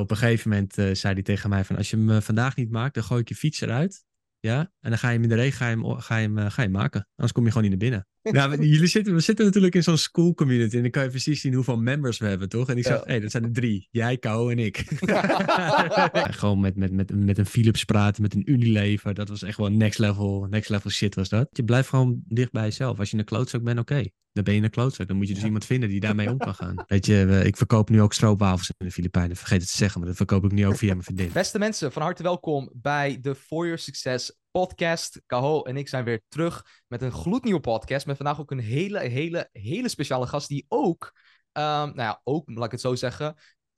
op een gegeven moment zei hij tegen mij van... als je hem vandaag niet maakt, dan gooi ik je fiets eruit. Ja, en dan ga je hem in de regen ga je hem, ga je hem, ga je maken. Anders kom je gewoon niet naar binnen. Nou, jullie zitten, we zitten natuurlijk in zo'n school community. En dan kan je precies zien hoeveel members we hebben, toch? En ik zeg, hé, hey, dat zijn er drie. Jij, Kou en ik. gewoon met, met, met, met een Philips praten, met een Unilever. Dat was echt wel next level, next level shit was dat. Je blijft gewoon dicht bij jezelf. Als je een klootzak bent, oké. Dan ben je een klootzak. Dan moet je dus iemand vinden die daarmee om kan gaan. Weet je, ik verkoop nu ook stroopwafels in de Filipijnen. Vergeet het te zeggen, maar dat verkoop ik nu ook via mijn vriendin. Beste mensen, van harte welkom bij de For Your Success podcast. Caho en ik zijn weer terug met een gloednieuwe podcast. Met vandaag ook een hele, hele, hele speciale gast die ook, um, nou ja, ook, laat ik het zo zeggen,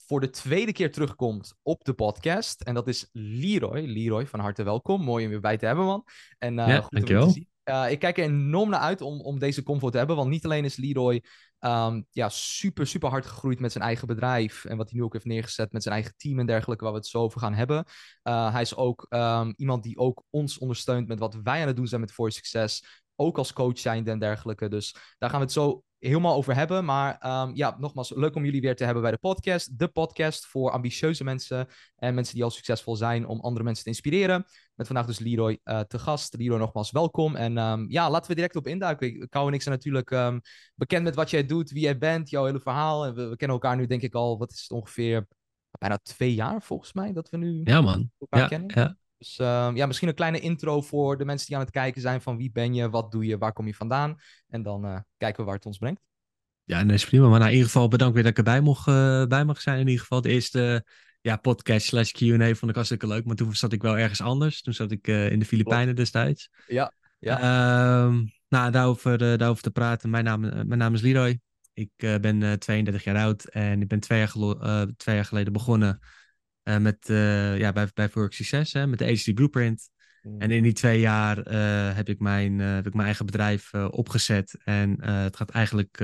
voor de tweede keer terugkomt op de podcast. En dat is Leroy. Leroy, van harte welkom. Mooi om weer bij te hebben, man. En, uh, ja, goed dankjewel. Te zien. Uh, ik kijk er enorm naar uit om, om deze comfort te hebben. Want niet alleen is Leroy um, ja, super, super hard gegroeid met zijn eigen bedrijf. En wat hij nu ook heeft neergezet met zijn eigen team en dergelijke, waar we het zo over gaan hebben. Uh, hij is ook um, iemand die ook ons ondersteunt met wat wij aan het doen zijn met For Success. Ook als coach zijn en dergelijke. Dus daar gaan we het zo helemaal over hebben. Maar um, ja, nogmaals, leuk om jullie weer te hebben bij de podcast. De podcast voor ambitieuze mensen en mensen die al succesvol zijn om andere mensen te inspireren. Met vandaag dus Leroy uh, te gast. Leroy, nogmaals welkom. En um, ja, laten we direct op induiken. Kou en ik zijn natuurlijk um, bekend met wat jij doet, wie jij bent, jouw hele verhaal. En we, we, kennen elkaar nu denk ik al, wat is het ongeveer, bijna twee jaar volgens mij, dat we nu ja, man. elkaar ja, kennen. Ja. Dus uh, ja, misschien een kleine intro voor de mensen die aan het kijken zijn van wie ben je, wat doe je, waar kom je vandaan. En dan uh, kijken we waar het ons brengt. Ja, dat is prima. Maar nou, in ieder geval bedankt weer dat ik erbij mocht, uh, bij mag zijn. In ieder geval de eerste ja, podcast slash Q&A vond ik hartstikke leuk. Maar toen zat ik wel ergens anders. Toen zat ik in de Filipijnen destijds. Ja, ja. Ehm, nou, daarover, daarover te praten. Mijn naam, mijn naam is Leroy. Ik ben 32 jaar oud en ik ben twee jaar, twee jaar geleden begonnen uh, met, uh, ja, bij, bij Work Success, hè, met de HD Blueprint. Mm. En in die twee jaar uh, heb, ik mijn, heb ik mijn eigen bedrijf opgezet. En het gaat eigenlijk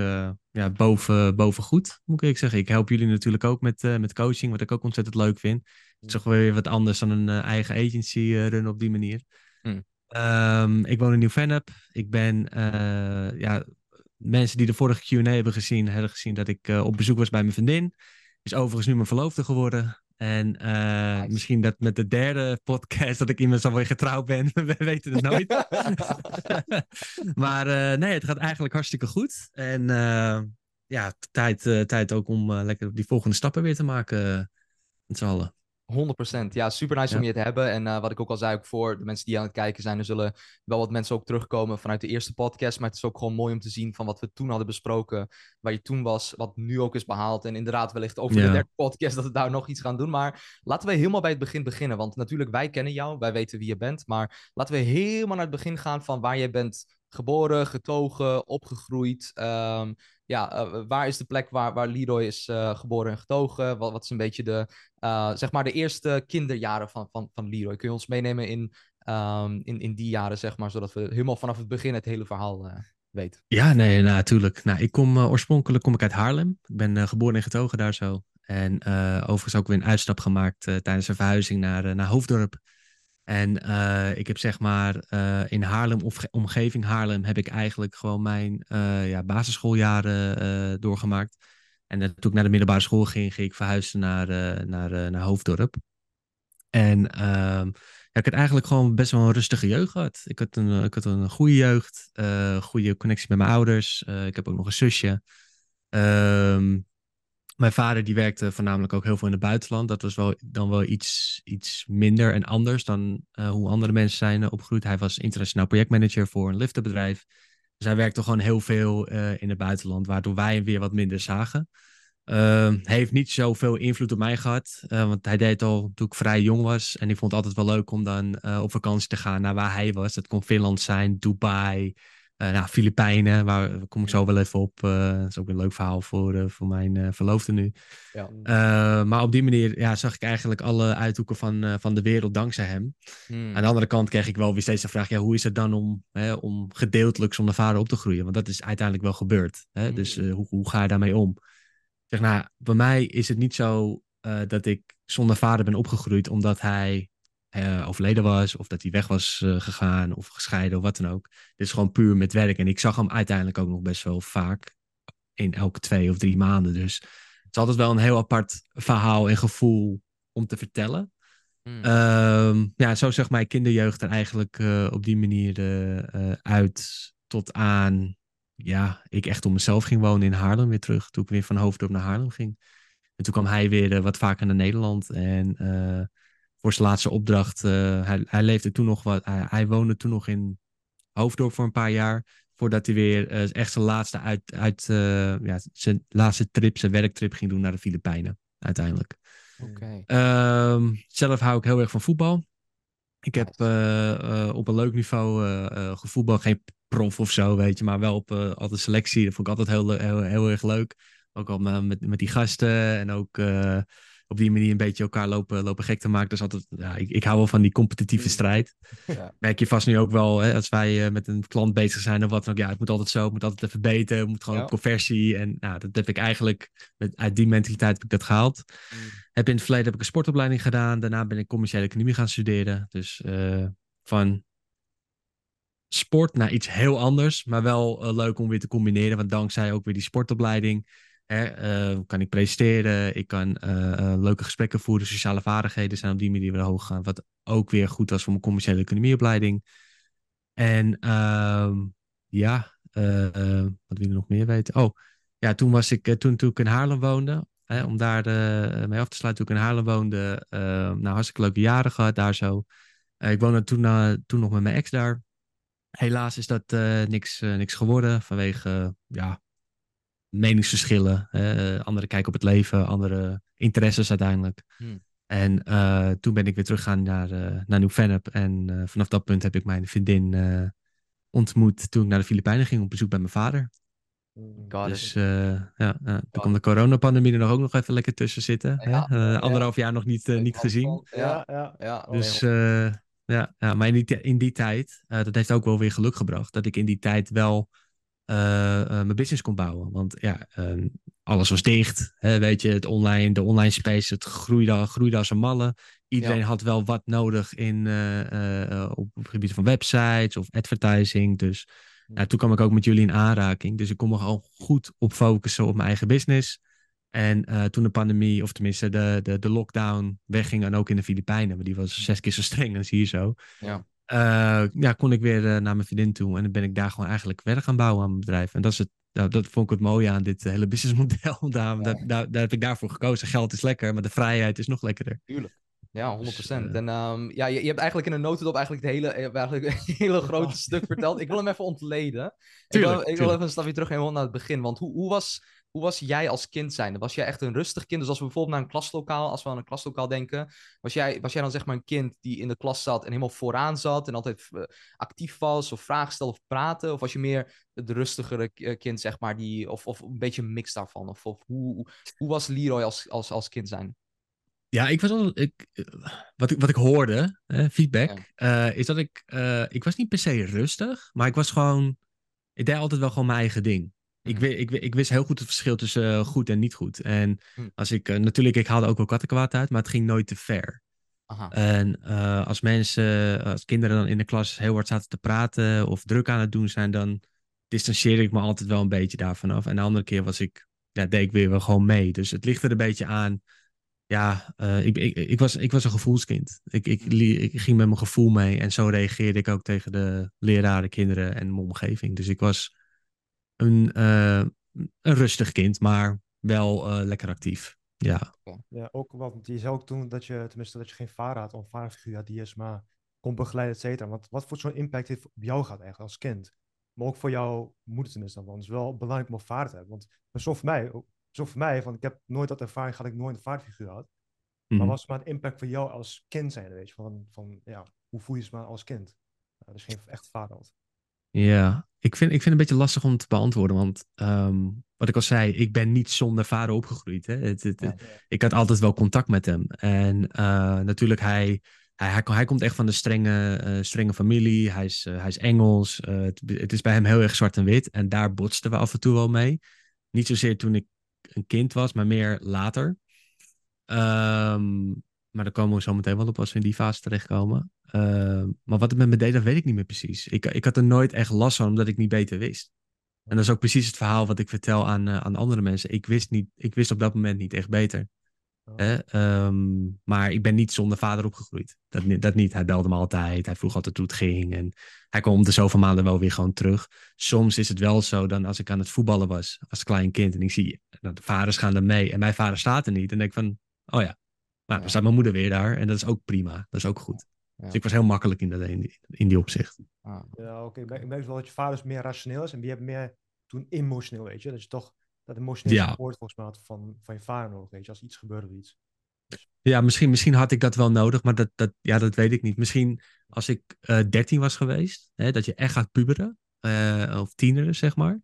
ja, boven, boven goed, moet ik zeggen. Ik help jullie natuurlijk ook met, met coaching, wat ik ook ontzettend leuk vind. Het is toch weer wat anders dan een eigen agency runnen op die manier. Mm. Um, ik woon in Nieuw-Vennep. Ik ben, ja, mensen die de vorige Q&A hebben gezien, hebben gezien dat ik op bezoek was bij mijn vriendin. Is overigens nu mijn verloofde geworden. En uh, nice. misschien dat met de derde podcast dat ik iemand zo weer getrouwd ben. We weten het nooit. maar uh, nee, het gaat eigenlijk hartstikke goed. En uh, ja, tijd, tijd ook om lekker die volgende stappen weer te maken met z'n allen. 100%. Ja, super nice ja. om je te hebben. En uh, wat ik ook al zei, ook voor de mensen die aan het kijken zijn, er zullen wel wat mensen ook terugkomen vanuit de eerste podcast. Maar het is ook gewoon mooi om te zien van wat we toen hadden besproken, waar je toen was, wat nu ook is behaald. En inderdaad, wellicht over ja. de derde podcast dat we daar nog iets gaan doen. Maar laten we helemaal bij het begin beginnen. Want natuurlijk, wij kennen jou, wij weten wie je bent. Maar laten we helemaal naar het begin gaan van waar jij bent geboren, getogen, opgegroeid. Um, ja, uh, waar is de plek waar, waar Leroy is uh, geboren en getogen? Wat, wat is een beetje de, uh, zeg maar de eerste kinderjaren van, van, van Leroy? Kun je ons meenemen in, um, in, in die jaren, zeg maar, zodat we helemaal vanaf het begin het hele verhaal weten? Ja, nee, natuurlijk. Nou, ik kom oorspronkelijk kom ik uit Haarlem. Ik ben geboren en getogen daar zo. En overigens ook weer een uitstap gemaakt tijdens een verhuizing naar, naar Hoofddorp. En uh, ik heb zeg maar uh, in Haarlem of omgeving Haarlem heb ik eigenlijk gewoon mijn uh, ja, basisschooljaren doorgemaakt. En toen ik naar de middelbare school ging, ging ik verhuizen naar, naar, naar Hoofddorp. En ehm, ik had eigenlijk gewoon best wel een rustige jeugd gehad. Ik had een, ik had een goede jeugd, goede connectie met mijn ouders. ik heb ook nog een zusje. Um, mijn vader die werkte voornamelijk ook heel veel in het buitenland. Dat was wel, dan wel iets, iets minder en anders dan uh, hoe andere mensen zijn opgegroeid. Hij was internationaal projectmanager voor een liftenbedrijf. Dus hij werkte gewoon heel veel uh, in het buitenland, waardoor wij hem weer wat minder zagen. hij heeft niet zoveel invloed op mij gehad, want hij deed al toen ik vrij jong was. En ik vond het altijd wel leuk om dan op vakantie te gaan naar waar hij was. Dat kon Finland zijn, Dubai, uh, nou, Filipijnen, waar kom ik zo wel even op. Uh, dat is ook een leuk verhaal voor, uh, voor mijn verloofde nu. Ja. maar op die manier ja, zag ik eigenlijk alle uithoeken van, van de wereld dankzij hem. Hmm. Aan de andere kant kreeg ik wel weer steeds de vraag: ja, hoe is het dan om, hè, om gedeeltelijk zonder vader op te groeien? Want dat is uiteindelijk wel gebeurd. Hè? Hmm. Dus hoe, hoe ga je daarmee om? Ik zeg, nou, bij mij is het niet zo dat ik zonder vader ben opgegroeid, omdat hij uh, overleden was, of dat hij weg was uh, gegaan, of gescheiden, of wat dan ook. Dit is gewoon puur met werk. En ik zag hem uiteindelijk ook nog best wel vaak, in elke twee of drie maanden. Dus het is altijd wel een heel apart verhaal en gevoel om te vertellen. Hmm. Ehm, ja, zo zag mijn kinderjeugd er eigenlijk eh, op die manier eh, eh, uit tot aan, ja, ik echt op mezelf ging wonen in Haarlem weer terug. Toen ik weer van Hoofddorp naar Haarlem ging. En toen kwam hij weer wat vaker naar Nederland. En voor zijn laatste opdracht, hij, hij leefde toen nog wat, hij, hij woonde toen nog in Hoofddorp voor een paar jaar. Voordat hij weer echt zijn laatste, uit, uit, ja, zijn laatste trip, zijn werktrip ging doen naar de Filipijnen, uiteindelijk. Oké. Ehm, zelf hou ik heel erg van voetbal. Ik heb uh, op een leuk niveau uh, gevoetbal. Geen prof of zo, weet je. Maar wel op altijd selectie. Dat vond ik altijd heel, heel, heel erg leuk. Ook al met, met die gasten. En ook op die manier een beetje elkaar lopen, lopen gek te maken. Dus altijd, ja, ik, ik hou wel van die competitieve mm. strijd. Ja. Merk je vast nu ook wel, hè, als wij uh, met een klant bezig zijn of wat dan ook. Ja, het moet altijd zo, het moet altijd even beter, het moet gewoon ja. conversie. En nou, dat heb ik eigenlijk, met, uit die mentaliteit heb ik dat gehaald. Mm. Heb in het verleden heb ik een sportopleiding gedaan. Daarna ben ik commerciële economie gaan studeren. Dus uh, van sport naar iets heel anders. Maar wel uh, leuk om weer te combineren. Want dankzij ook weer die sportopleiding uh, kan ik presenteren, ik kan uh, leuke gesprekken voeren, sociale vaardigheden zijn op die manier weer hoog gaan. Wat ook weer goed was voor mijn commerciële economieopleiding. En ehm, ja, wat wil je nog meer weten? Oh, ja, toen was ik, toen, toen ik in Haarlem woonde, hè, om daar mee af te sluiten, toen ik in Haarlem woonde, nou hartstikke leuke jaren gehad daar zo. ik woonde toen, toen nog met mijn ex daar. Helaas is dat niks, niks geworden vanwege, ja, meningsverschillen. Uh, anderen kijken op het leven, andere interesses uiteindelijk. Hmm. En uh, toen ben ik weer teruggegaan naar, uh, naar Nieuw-Vennep. En vanaf dat punt heb ik mijn vriendin ontmoet toen ik naar de Filipijnen ging op bezoek bij mijn vader. God dus ja, ja, toen kwam de coronapandemie er nog ook nog even lekker tussen zitten. Ja, hè? anderhalf jaar nog niet, niet gezien. Ja, ja, ja. Dus ja, ja, maar in die, in die tijd, dat heeft ook wel weer geluk gebracht. Dat ik in die tijd wel mijn business kon bouwen. Want ja, uh, alles was dicht. Hè, weet je, het online, de online space, het groeide, groeide als een malle. Iedereen had wel wat nodig in, uh, op het gebied van websites of advertising. Dus ja, toen kwam ik ook met jullie in aanraking. Dus ik kon me gewoon goed op focussen op mijn eigen business. En toen de pandemie, of tenminste de, de, de lockdown wegging, en ook in de Filipijnen, maar die was zes keer zo streng zie je zo. Ja. Uh, ja, kon ik weer uh, naar mijn vriendin toe. En dan ben ik daar gewoon eigenlijk verder gaan bouwen aan mijn bedrijf. En dat, is het, nou, dat vond ik het mooie aan dit hele businessmodel. Daar, daar, daar, daar, heb ik daarvoor gekozen. Geld is lekker, maar de vrijheid is nog lekkerder. Tuurlijk. Ja, 100%. Dus, uh... En um, ja, je, je, hebt eigenlijk in een notendop eigenlijk het hele, eigenlijk een hele grote stuk verteld. Ik wil hem even ontleden. Tuurlijk, ik, wil, ik wil even een stapje terug helemaal naar het begin. Want hoe, hoe was hoe was jij als kind zijn? Was jij echt een rustig kind? Dus als we bijvoorbeeld naar een klaslokaal, als we aan een klaslokaal denken, was jij, was jij dan zeg maar een kind die in de klas zat en helemaal vooraan zat en altijd uh, actief was of vragen stelde of praten? Of was je meer het rustigere eh, kind, zeg maar, die, of, of een beetje een mix daarvan? Of, of hoe, hoe was Leroy als, als, als kind zijn? Ja, ik was al, ik, wat, ik, wat ik hoorde, feedback, ja. uh, is dat ik, ik was niet per se rustig, maar ik was gewoon, ik deed altijd wel gewoon mijn eigen ding. Ik, mhm. ik, ik, wist heel goed het verschil tussen eh, goed en niet goed. En hm. als ik, uh, natuurlijk, ik haalde ook wel kattenkwaad uit, maar het ging nooit te ver. Aha. En als mensen, als kinderen dan in de klas heel hard zaten te praten of druk aan het doen zijn, dan distancieerde ik me altijd wel een beetje daarvan af. En de andere keer was ik, ja, deed ik weer wel gewoon mee. Dus het ligt er een beetje aan. Ja, ik, ik, ik, was, ik was een gevoelskind. Ik, ik, ik ging met mijn gevoel mee en zo reageerde ik ook tegen de leraren, kinderen en mijn omgeving. Dus ik was een, uh, een rustig kind, maar wel uh, lekker actief. Ja. ja, ook want je zei ook toen dat je, tenminste, dat je geen vader had, of vaderfiguur had die is maar kon begeleiden, et cetera. Want wat voor zo'n impact heeft op jou gehad eigenlijk als kind? Maar ook voor jouw moeder tenminste, want het is wel belangrijk om een vader te hebben. Want zo voor mij, zo voor mij, want ik heb nooit dat ervaring gehad, ik nooit een vaderfiguur had. Maar mhm. was maar een impact voor jou als kind zijn, weet je? Van, van ja, hoe voel je je maar als kind? dus geen echt vader had. Ja, ik vind, ik vind het een beetje lastig om te beantwoorden. Want um, wat ik al zei, ik ben niet zonder vader opgegroeid. Hè? Het, het, ja, ja. Ik had altijd wel contact met hem. En uh, natuurlijk, hij, hij, hij, hij, komt echt van de strenge, uh, strenge familie. Hij is, uh, hij is Engels. Het, het, is bij hem heel erg zwart en wit. En daar botsten we af en toe wel mee. Niet zozeer toen ik een kind was, maar meer later. Um, maar daar komen we zo meteen wel op als we in die fase terechtkomen. Uh, maar wat het met me deed, dat weet ik niet meer precies. Ik, ik had er nooit echt last van, omdat ik niet beter wist. En dat is ook precies het verhaal wat ik vertel aan, uh, aan andere mensen. Ik wist, niet, ik wist op dat moment niet echt beter. Oh. Ehm, maar ik ben niet zonder vader opgegroeid. Dat, dat niet. Hij belde me altijd. Hij vroeg altijd hoe het ging. En hij kwam om de zoveel maanden wel weer gewoon terug. Soms is het wel zo dan als ik aan het voetballen was als klein kind. En ik zie dat de vaders gaan er mee. En mijn vader staat er niet. En denk ik van, oh ja. Nou, Ja. dan staat mijn moeder weer daar. En dat is ook prima. Dat is ook goed. Ja. Dus ik was heel makkelijk in, dat, in, die, in die opzicht. Ah, Ja, oké. Ik merk- Ik merk wel dat je vader dus meer rationeel is en die hebben meer toen emotioneel, weet je. Dat je toch dat emotionele Ja. support volgens mij had van, van je vader nodig, weet je. Als iets gebeurde of iets. Ja, misschien, misschien had ik dat wel nodig, maar dat, dat, ja, dat weet ik niet. Misschien als ik eh 13 was geweest, hè, dat je echt gaat puberen, eh, of tieneren, zeg maar.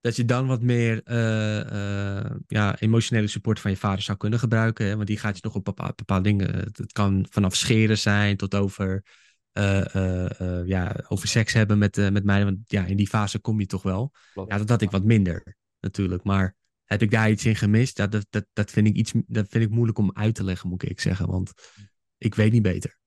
Dat je dan wat meer eh, eh, ja, emotionele support van je vader zou kunnen gebruiken. Hè, want die gaat je nog op bepaalde, bepaalde dingen. Het kan vanaf scheren zijn tot over, eh, eh, eh, ja, over seks hebben met, eh, met mij. Want ja, in die fase kom je toch wel. klopt. Ja, dat had ik wat minder, natuurlijk. Maar heb ik daar iets in gemist? Dat, dat, dat, vind ik iets, dat vind ik moeilijk om uit te leggen, moet ik zeggen. Want ik weet niet beter.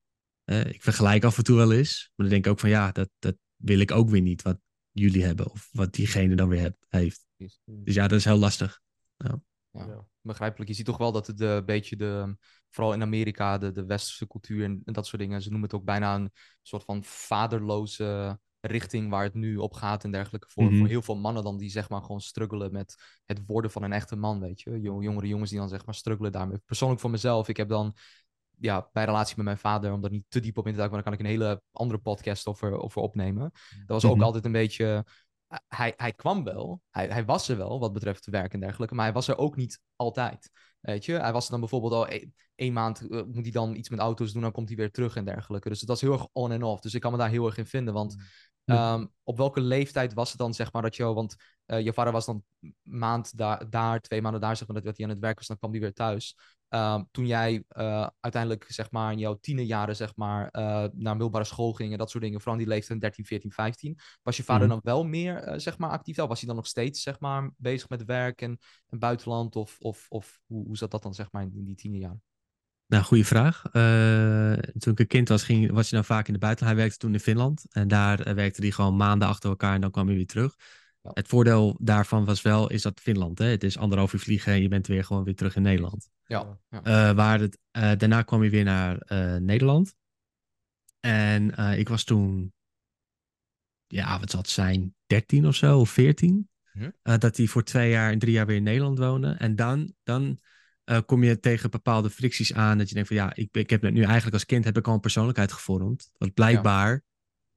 Eh, ik vergelijk af en toe wel eens. Maar dan denk ik ook van ja, dat, dat wil ik ook weer niet wat jullie hebben. Of wat diegene dan weer heb, heeft. Dus ja, dat is heel lastig. Ja. Ja. Begrijpelijk. Je ziet toch wel dat het een beetje de, vooral in Amerika, de, de westerse cultuur en, en dat soort dingen, ze noemen het ook bijna een soort van vaderloze richting waar het nu op gaat en dergelijke. Voor, Mhm. voor heel veel mannen dan die zeg maar gewoon struggelen met het worden van een echte man, weet je. Jong- Jongere jongens die dan zeg maar struggelen daarmee. Persoonlijk voor mezelf, ik heb dan ja, bij relatie met mijn vader, om daar niet te diep op in te duiken, maar dan kan ik een hele andere podcast over, over opnemen. Dat was ook Mhm. altijd een beetje. eh, Hij, hij kwam wel, hij, hij was er wel wat betreft werk en dergelijke, maar hij was er ook niet altijd. Weet je, hij was er dan bijvoorbeeld al e- één maand, eh, moet hij dan iets met auto's doen, dan komt hij weer terug en dergelijke. Dus het was heel erg on en off. Dus ik kan me daar heel erg in vinden. Want Ja. ehm, op welke leeftijd was het dan, zeg maar, dat je, want eh, je vader was dan een maand daar, daar, twee maanden daar, zeg maar, dat hij aan het werk was, dan kwam hij weer thuis. Ehm, toen jij eh, uiteindelijk, zeg maar, in jouw tienerjaren, zeg maar, eh, naar middelbare school ging en dat soort dingen, vooral die leeftijd 13, 14, 15, was je vader Mhm. dan wel meer, zeg maar, actief? Was hij dan nog steeds, zeg maar, bezig met werk en, en buitenland? Of, of, of hoe, hoe zat dat dan, zeg maar, in, in die tienerjaren? Nou, goede vraag. Eh, toen ik een kind was, ging, was hij dan vaak in de buitenland. Hij werkte toen in Finland. En daar eh, werkte hij gewoon maanden achter elkaar en dan kwam hij weer terug. Ja. Het voordeel daarvan was wel, is dat Finland, hè? het is anderhalf uur vliegen en je bent weer gewoon weer terug in Nederland. Ja, ja. Eh, waar het, eh, daarna kwam hij weer naar eh, Nederland. En eh, ik was toen, ja, wat zal het zijn, 13 of zo, of 14. Mhm. Eh, dat hij voor twee jaar en drie jaar weer in Nederland woonde. En dan, dan eh, kom je tegen bepaalde fricties aan. Dat je denkt van ja, ik, ik heb nu eigenlijk als kind heb ik al een persoonlijkheid gevormd. Wat blijkbaar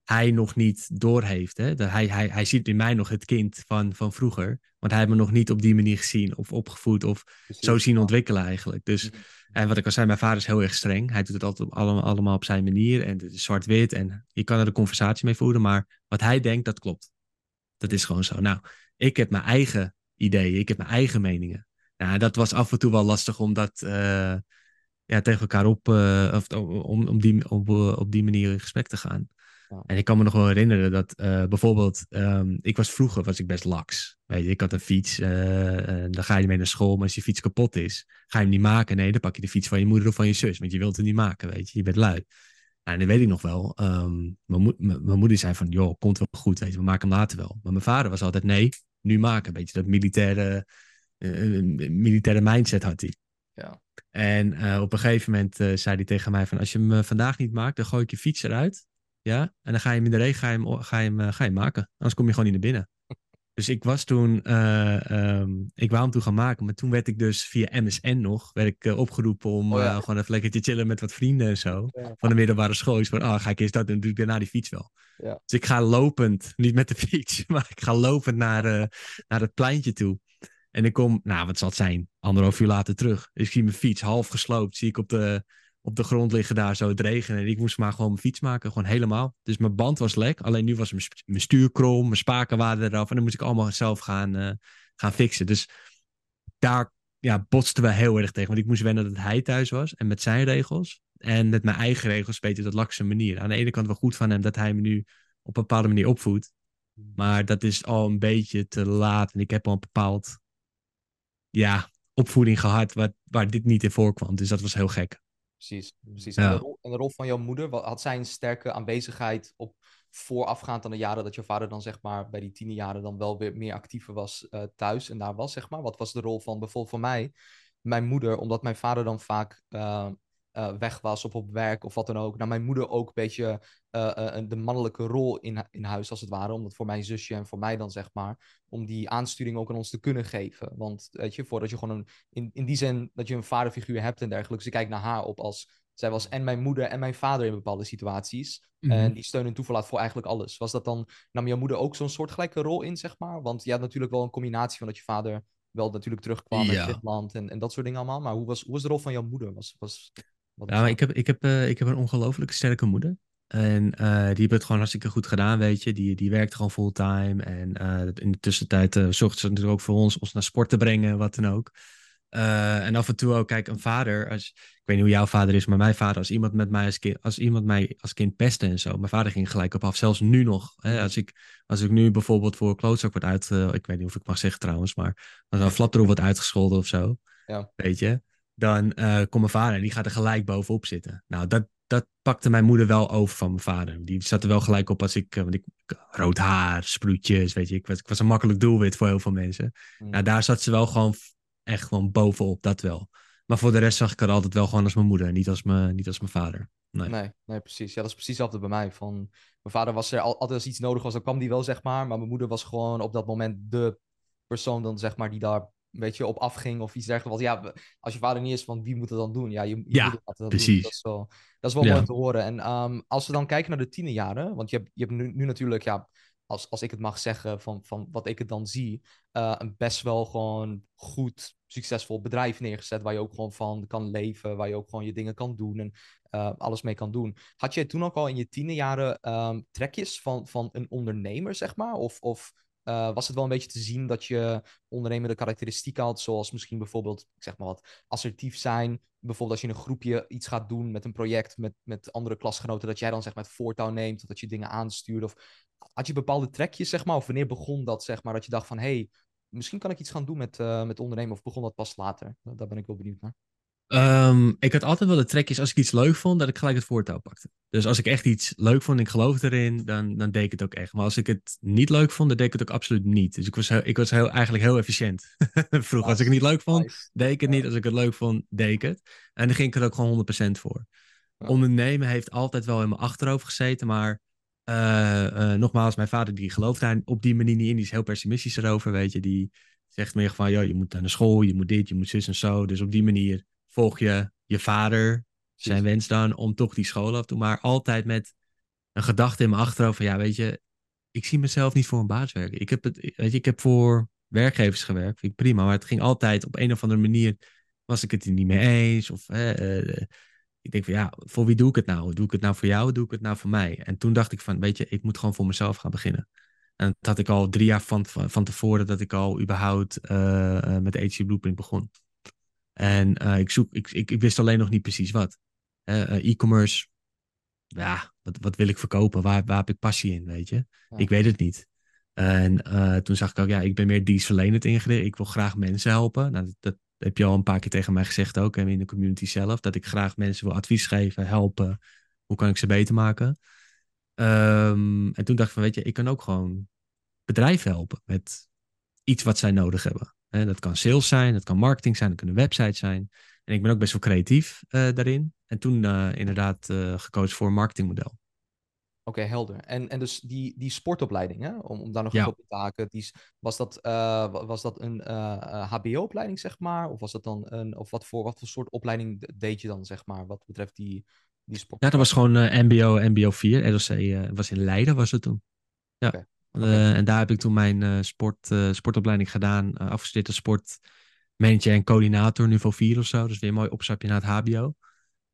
hij nog niet doorheeft. Hè? Dat hij, hij, hij ziet in mij nog het kind van, van vroeger. Want hij heeft me nog niet op die manier gezien of opgevoed of Precies. zo zien ontwikkelen eigenlijk. Dus, Mhm. en wat ik al zei, mijn vader is heel erg streng. Hij doet het altijd op, allemaal, allemaal op zijn manier en het is zwart-wit en je kan er een conversatie mee voeren, maar wat hij denkt, dat klopt. Dat is gewoon zo. Nou, ik heb mijn eigen ideeën, ik heb mijn eigen meningen. Nou, dat was af en toe wel lastig om dat eh, ja, tegen elkaar op, eh, of, om, om die, op, eh, op die manier in gesprek te gaan. Ja. En ik kan me nog wel herinneren dat bijvoorbeeld, ehm, ik was vroeger was ik best laks. Weet je, ik had een fiets, en dan ga je mee naar school, maar als je fiets kapot is, ga je hem niet maken. Nee, dan pak je de fiets van je moeder of van je zus, want je wilt het niet maken, weet je, je bent lui. Nou, en dat weet ik nog wel. Ehm, mijn, mijn moeder zei van, joh, komt wel goed, weet je, we maken hem later wel. Maar mijn vader was altijd, nee, nu maken. Weet je, dat militaire, militaire mindset had hij. Ja. En eh, op een gegeven moment eh, zei hij tegen mij van, als je hem eh, vandaag niet maakt, dan gooi ik je fiets eruit. Ja, en dan ga je hem in de regen ga je hem, ga je hem, eh, ga je hem maken. Anders kom je gewoon niet naar binnen. Dus ik was toen, eh, ehm, ik wou hem toen gaan maken, maar toen werd ik dus via MSN nog, werd ik eh, opgeroepen om Oh ja. eh, gewoon even lekker te chillen met wat vrienden en zo. Ja. Van de middelbare school. is van, ah, ga ik eerst dat doen, dan doe ik daarna die fiets wel. Ja. Dus ik ga lopend, niet met de fiets, maar ik ga lopend naar, eh, naar het pleintje toe. En ik kom, nou wat zal het zijn, anderhalf uur later terug. Dus ik zie mijn fiets half gesloopt, zie ik op de, op de grond liggen daar zo het regenen. En ik moest maar gewoon mijn fiets maken, gewoon helemaal. Dus mijn band was lek, alleen nu was mijn, stuur krom, mijn spaken waren eraf. En dan moest ik allemaal zelf gaan, eh, gaan fixen. Dus daar ja, botsten we heel erg tegen. Want ik moest wennen dat hij thuis was en met zijn regels. En met mijn eigen regels, beetje dat lakse manier. Aan de ene kant wel goed van hem dat hij me nu op een bepaalde manier opvoedt. Maar dat is al een beetje te laat. En ik heb al een bepaald ja, opvoeding gehad waar, waar dit niet in voorkwam. Dus dat was heel gek. Precies, precies. Ja. En, de rol, en de rol van jouw moeder, had zij een sterke aanwezigheid op voorafgaand aan de jaren dat je vader dan zeg maar bij die tienerjaren dan wel weer meer actiever was eh, thuis en daar was zeg maar? Wat was de rol van bijvoorbeeld voor mij? mijn moeder, omdat mijn vader dan vaak uh, uh, weg was of op werk of wat dan ook. Nou, mijn moeder ook een beetje uh, de mannelijke rol in, in huis, als het ware. Omdat voor mijn zusje en voor mij dan, zeg maar, om die aansturing ook aan ons te kunnen geven. Want, weet je, voordat je gewoon een, in, in die zin dat je een vaderfiguur hebt en dergelijke. Dus ik kijk naar haar op als, zij was en mijn moeder en mijn vader in bepaalde situaties. Mm -hmm. En die steun en toeverlaat voor eigenlijk alles. Was dat dan, nam jouw moeder ook zo'n soortgelijke rol in, zeg maar? Want je had natuurlijk wel een combinatie van dat je vader wel natuurlijk terugkwam ja. uit land en, en dat soort dingen allemaal. Maar hoe was, hoe was de rol van jouw moeder? Was, was, ja, maar ik heb, ik, heb, uh, ik heb een ongelooflijk sterke moeder. En uh, die heeft het gewoon hartstikke goed gedaan, weet je. Die, die werkte gewoon fulltime. En uh, in de tussentijd uh, zorgde ze natuurlijk ook voor ons, ons naar sport te brengen, wat dan ook. en af en toe ook, kijk, een vader, als, ik weet niet hoe jouw vader is, maar mijn vader, als iemand, met mij als, kind, als iemand mij als kind pestte en zo, mijn vader ging gelijk op af, zelfs nu nog. Hè, als, ik, als ik nu bijvoorbeeld voor klootzak word uit, ik weet niet of ik mag zeggen trouwens, maar als een flapdrol wordt uitgescholden of zo, ja. weet je, dan uh, komt mijn vader en die gaat er gelijk bovenop zitten. Nou, dat, dat pakte mijn moeder wel over van mijn vader. Die zat er wel gelijk op als ik, want ik rood haar, sproetjes, weet je. Ik was, ik was een makkelijk doelwit voor heel veel mensen. Mm. Nou, daar zat ze wel gewoon echt gewoon bovenop, dat wel. Maar voor de rest zag ik haar altijd wel gewoon als mijn moeder, niet als mijn, niet als mijn vader. Nee. nee. Nee, precies. Ja, dat is precies hetzelfde bij mij. Van, mijn vader was er altijd als iets nodig was, dan kwam die wel, zeg maar. Maar mijn moeder was gewoon op dat moment de persoon dan, zeg maar, die daar een beetje op afging of iets dergelijks. Want ja, als je vader niet is, van wie moet het dan doen? Ja, je, je ja, dat precies. Doen. Dat is wel, dat is wel ja. mooi te horen. En um, als we dan kijken naar de tienerjaren, want je hebt, je hebt nu, nu natuurlijk, ja, als, als ik het mag zeggen, van, van wat ik het dan zie, uh, een best wel gewoon goed, succesvol bedrijf neergezet, waar je ook gewoon van kan leven, waar je ook gewoon je dingen kan doen en uh, alles mee kan doen. Had jij toen ook al in je tienerjaren um, trekjes van, van een ondernemer, zeg maar? Of, of uh, was het wel een beetje te zien dat je ondernemende karakteristieken had, zoals misschien bijvoorbeeld, ik zeg maar wat, assertief zijn. Bijvoorbeeld als je in een groepje iets gaat doen met een project met, met andere klasgenoten, dat jij dan zeg maar het voortouw neemt, dat je dingen aanstuurt. Of had je bepaalde trekjes, zeg maar, of wanneer begon dat, zeg maar, dat je dacht van, hé, hey, misschien kan ik iets gaan doen met, uh, met ondernemen, of begon dat pas later? Daar ben ik wel benieuwd naar. Um, ik had altijd wel de trekjes als ik iets leuk vond, dat ik gelijk het voortouw pakte. Dus als ik echt iets leuk vond en ik geloofde erin, dan, dan deed ik het ook echt. Maar als ik het niet leuk vond, dan deed ik het ook absoluut niet. Dus ik was, heel, ik was heel, eigenlijk heel efficiënt. Vroeger, nice. als ik het niet leuk vond, nice. deed ik het niet. Als ik het leuk vond, deed ik het. En dan ging ik er ook gewoon 100% voor. Ja. Ondernemen heeft altijd wel in mijn achterhoofd gezeten, maar uh, uh, nogmaals, mijn vader die gelooft daar op die manier niet in. Die is heel pessimistisch erover, weet je. Die zegt meer van, joh, je moet naar de school, je moet dit, je moet zus en zo. Dus op die manier volg je je vader zijn wens dan om toch die school af te doen. Maar altijd met een gedachte in mijn achterhoofd van ja, weet je, ik zie mezelf niet voor een baas werken. Ik heb, het, weet je, ik heb voor werkgevers gewerkt, vind ik prima. Maar het ging altijd op een of andere manier, was ik het er niet mee eens. Of uh, ik denk van ja, voor wie doe ik het nou? Doe ik het nou voor jou? Doe ik het nou voor mij? En toen dacht ik van, weet je, ik moet gewoon voor mezelf gaan beginnen. En dat had ik al drie jaar van, van, tevoren dat ik al überhaupt uh, met de HC Blueprint begon. En uh, ik, zoek, ik, ik, ik, wist alleen nog niet precies wat. Uh, e-commerce, ja, wat, wat wil ik verkopen? Waar, waar heb ik passie in, weet je? Ja. Ik weet het niet. En uh, toen zag ik ook, ja, ik ben meer dienstverlenend ingericht. Ik wil graag mensen helpen. Nou, dat, dat, heb je al een paar keer tegen mij gezegd ook, in de community zelf. Dat ik graag mensen wil advies geven, helpen. Hoe kan ik ze beter maken? Um, en toen dacht ik van, weet je, ik kan ook gewoon bedrijven helpen met iets wat zij nodig hebben. Dat kan sales zijn, dat kan marketing zijn, dat kunnen websites zijn. En ik ben ook best wel creatief uh, daarin. En toen uh, inderdaad gekozen voor een marketingmodel. Oké, okay, helder. En, en dus die, die sportopleiding, hè? Om, om daar nog ja. op te taken, die, was, dat, was dat een HBO-opleiding, zeg maar? Of was dat dan een, of wat voor, wat voor soort opleiding deed je dan, zeg maar, wat betreft die, die sport? Ja, dat was gewoon MBO, MBO 4. ROC was in Leiden, was het toen. Ja. Okay. Okay. Uh, en daar heb ik toen mijn uh, sport, uh, sportopleiding gedaan. Afgestudeerd als sportmanager en coördinator, niveau 4 of zo. Dus weer een mooi opstapje naar het HBO.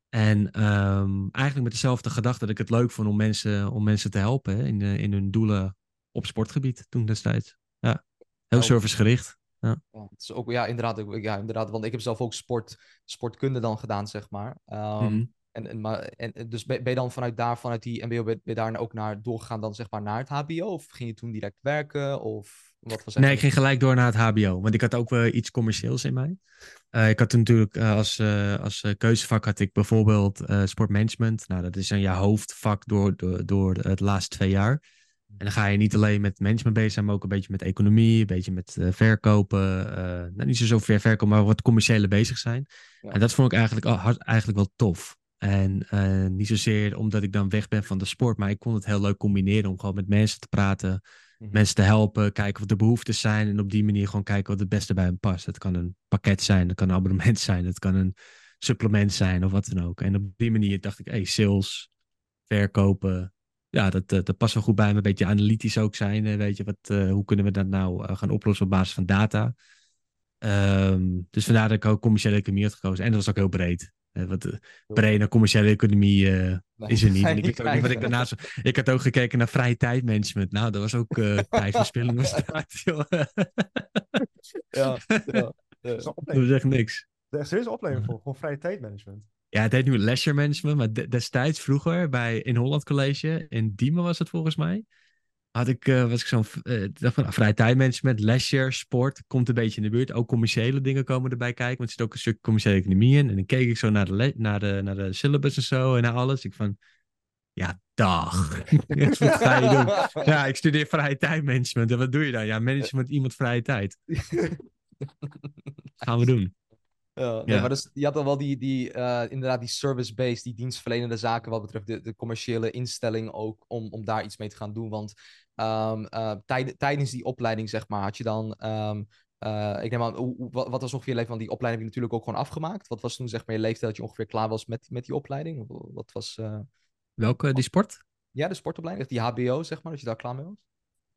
En um, eigenlijk met dezelfde gedachte dat ik het leuk vond om mensen, om mensen te helpen hè, in, in hun doelen op sportgebied toen destijds. Ja, heel servicegericht. Ja. Ja, het is ook, ja, inderdaad, ja, inderdaad. Want ik heb zelf ook sport, sportkunde dan gedaan, zeg maar. Um, mm -hmm. En, en, maar, en dus ben je dan vanuit daar, vanuit die MBO, ben je daar ook naar doorgegaan dan zeg maar naar het HBO? Of ging je toen direct werken? Of wat was nee, ik ging gelijk door naar het HBO. Want ik had ook wel iets commercieels in mij. Uh, ik had natuurlijk uh, als, uh, als keuzevak had ik bijvoorbeeld sportmanagement. Nou, dat is een jaar hoofdvak door, door, door het laatste twee jaar. En dan ga je niet alleen met management bezig zijn, maar ook een beetje met economie, een beetje met uh, verkopen. Uh, nou, niet zo ver verkopen, maar wat commerciële bezig zijn. Ja. En dat vond ik eigenlijk, al, eigenlijk wel tof. En uh, niet zozeer omdat ik dan weg ben van de sport, maar ik kon het heel leuk combineren om gewoon met mensen te praten, mm-hmm. mensen te helpen, kijken wat de behoeftes zijn en op die manier gewoon kijken wat het beste bij hen past. Het kan een pakket zijn, het kan een abonnement zijn, het kan een supplement zijn of wat dan ook. En op die manier dacht ik, hey, sales, verkopen, ja, dat, dat, dat past wel goed bij me. Een beetje analytisch ook zijn, weet je, wat, uh, hoe kunnen we dat nou gaan oplossen op basis van data. Um, dus vandaar dat ik ook commerciële economie had gekozen. En dat was ook heel breed. Uh, wat brede commerciële economie uh, nee, is er niet. En ik weet ook niet wat ik daarnaast. Ik had ook gekeken naar vrije tijdmanagement. Nou, dat was ook uh, tijdverspilling. was dat, joh. ja, ja, ja. Dat was echt niks. Er is een opleiding voor, gewoon vrije tijdmanagement. Ja, het heet nu leisure management, maar destijds vroeger bij in Holland College, in Diemen was het volgens mij, had ik, uh, was ik zo'n uh, dacht van, nou, vrije tijdmanagement, leisure, sport, komt een beetje in de buurt. Ook commerciële dingen komen erbij kijken, want er zit ook een stuk commerciële economie in. En dan keek ik zo naar de, naar de, naar de syllabus en zo en naar alles. Ik van, ja, dag. wat ga je doen? Ja, ik studeer vrije tijdmanagement. En wat doe je dan? Ja, management iemand vrije tijd. Gaan we doen. Ja, nee, maar dus, je had al wel die, die uh, inderdaad die service-based, die dienstverlenende zaken wat betreft de, de commerciële instelling ook om, om daar iets mee te gaan doen. Want um, uh, tijd, tijdens die opleiding, zeg maar, had je dan, um, uh, ik neem aan, hoe, wat, wat was ongeveer je leeftijd? Want die opleiding heb je natuurlijk ook gewoon afgemaakt. Wat was toen zeg maar je leeftijd dat je ongeveer klaar was met, met die opleiding? Wat was... Welke, die sport? Ja, de sportopleiding, die HBO zeg maar, dat je daar klaar mee was?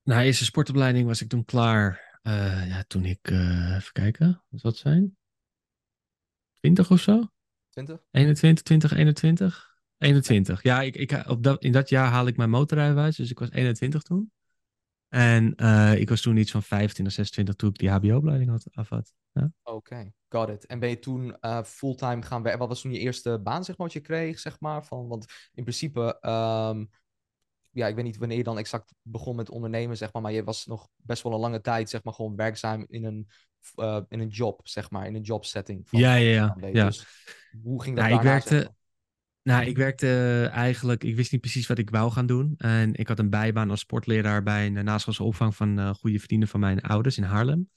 Nou, eerste sportopleiding was ik toen klaar, ja, toen ik, even kijken, wat zou het zijn? 20 of zo? 20? 21, 20, 21? 21. Ja, ik, ik, op dat, in dat jaar haal ik mijn motorrijbewijs, dus ik was 21 toen. En uh, ik was toen iets van 25, 26 toen ik die HBO-opleiding had afhad. Ja? Oké, okay, got it. En ben je toen uh, fulltime gaan werken? Wat was toen je eerste baan, zeg maar, wat je kreeg, zeg maar? Van, want in principe, um, ja, ik weet niet wanneer je dan exact begon met ondernemen, zeg maar, maar je was nog best wel een lange tijd, zeg maar, gewoon werkzaam in een uh, in een job, zeg maar, in een jobsetting. Ja, ja, ja. ja. Dus hoe ging dat nou, ik werkte, Nou, ik werkte eigenlijk, ik wist niet precies wat ik wou gaan doen. En ik had een bijbaan als sportleraar bij een naschoolse opvang van uh, goede vrienden van mijn ouders in Haarlem.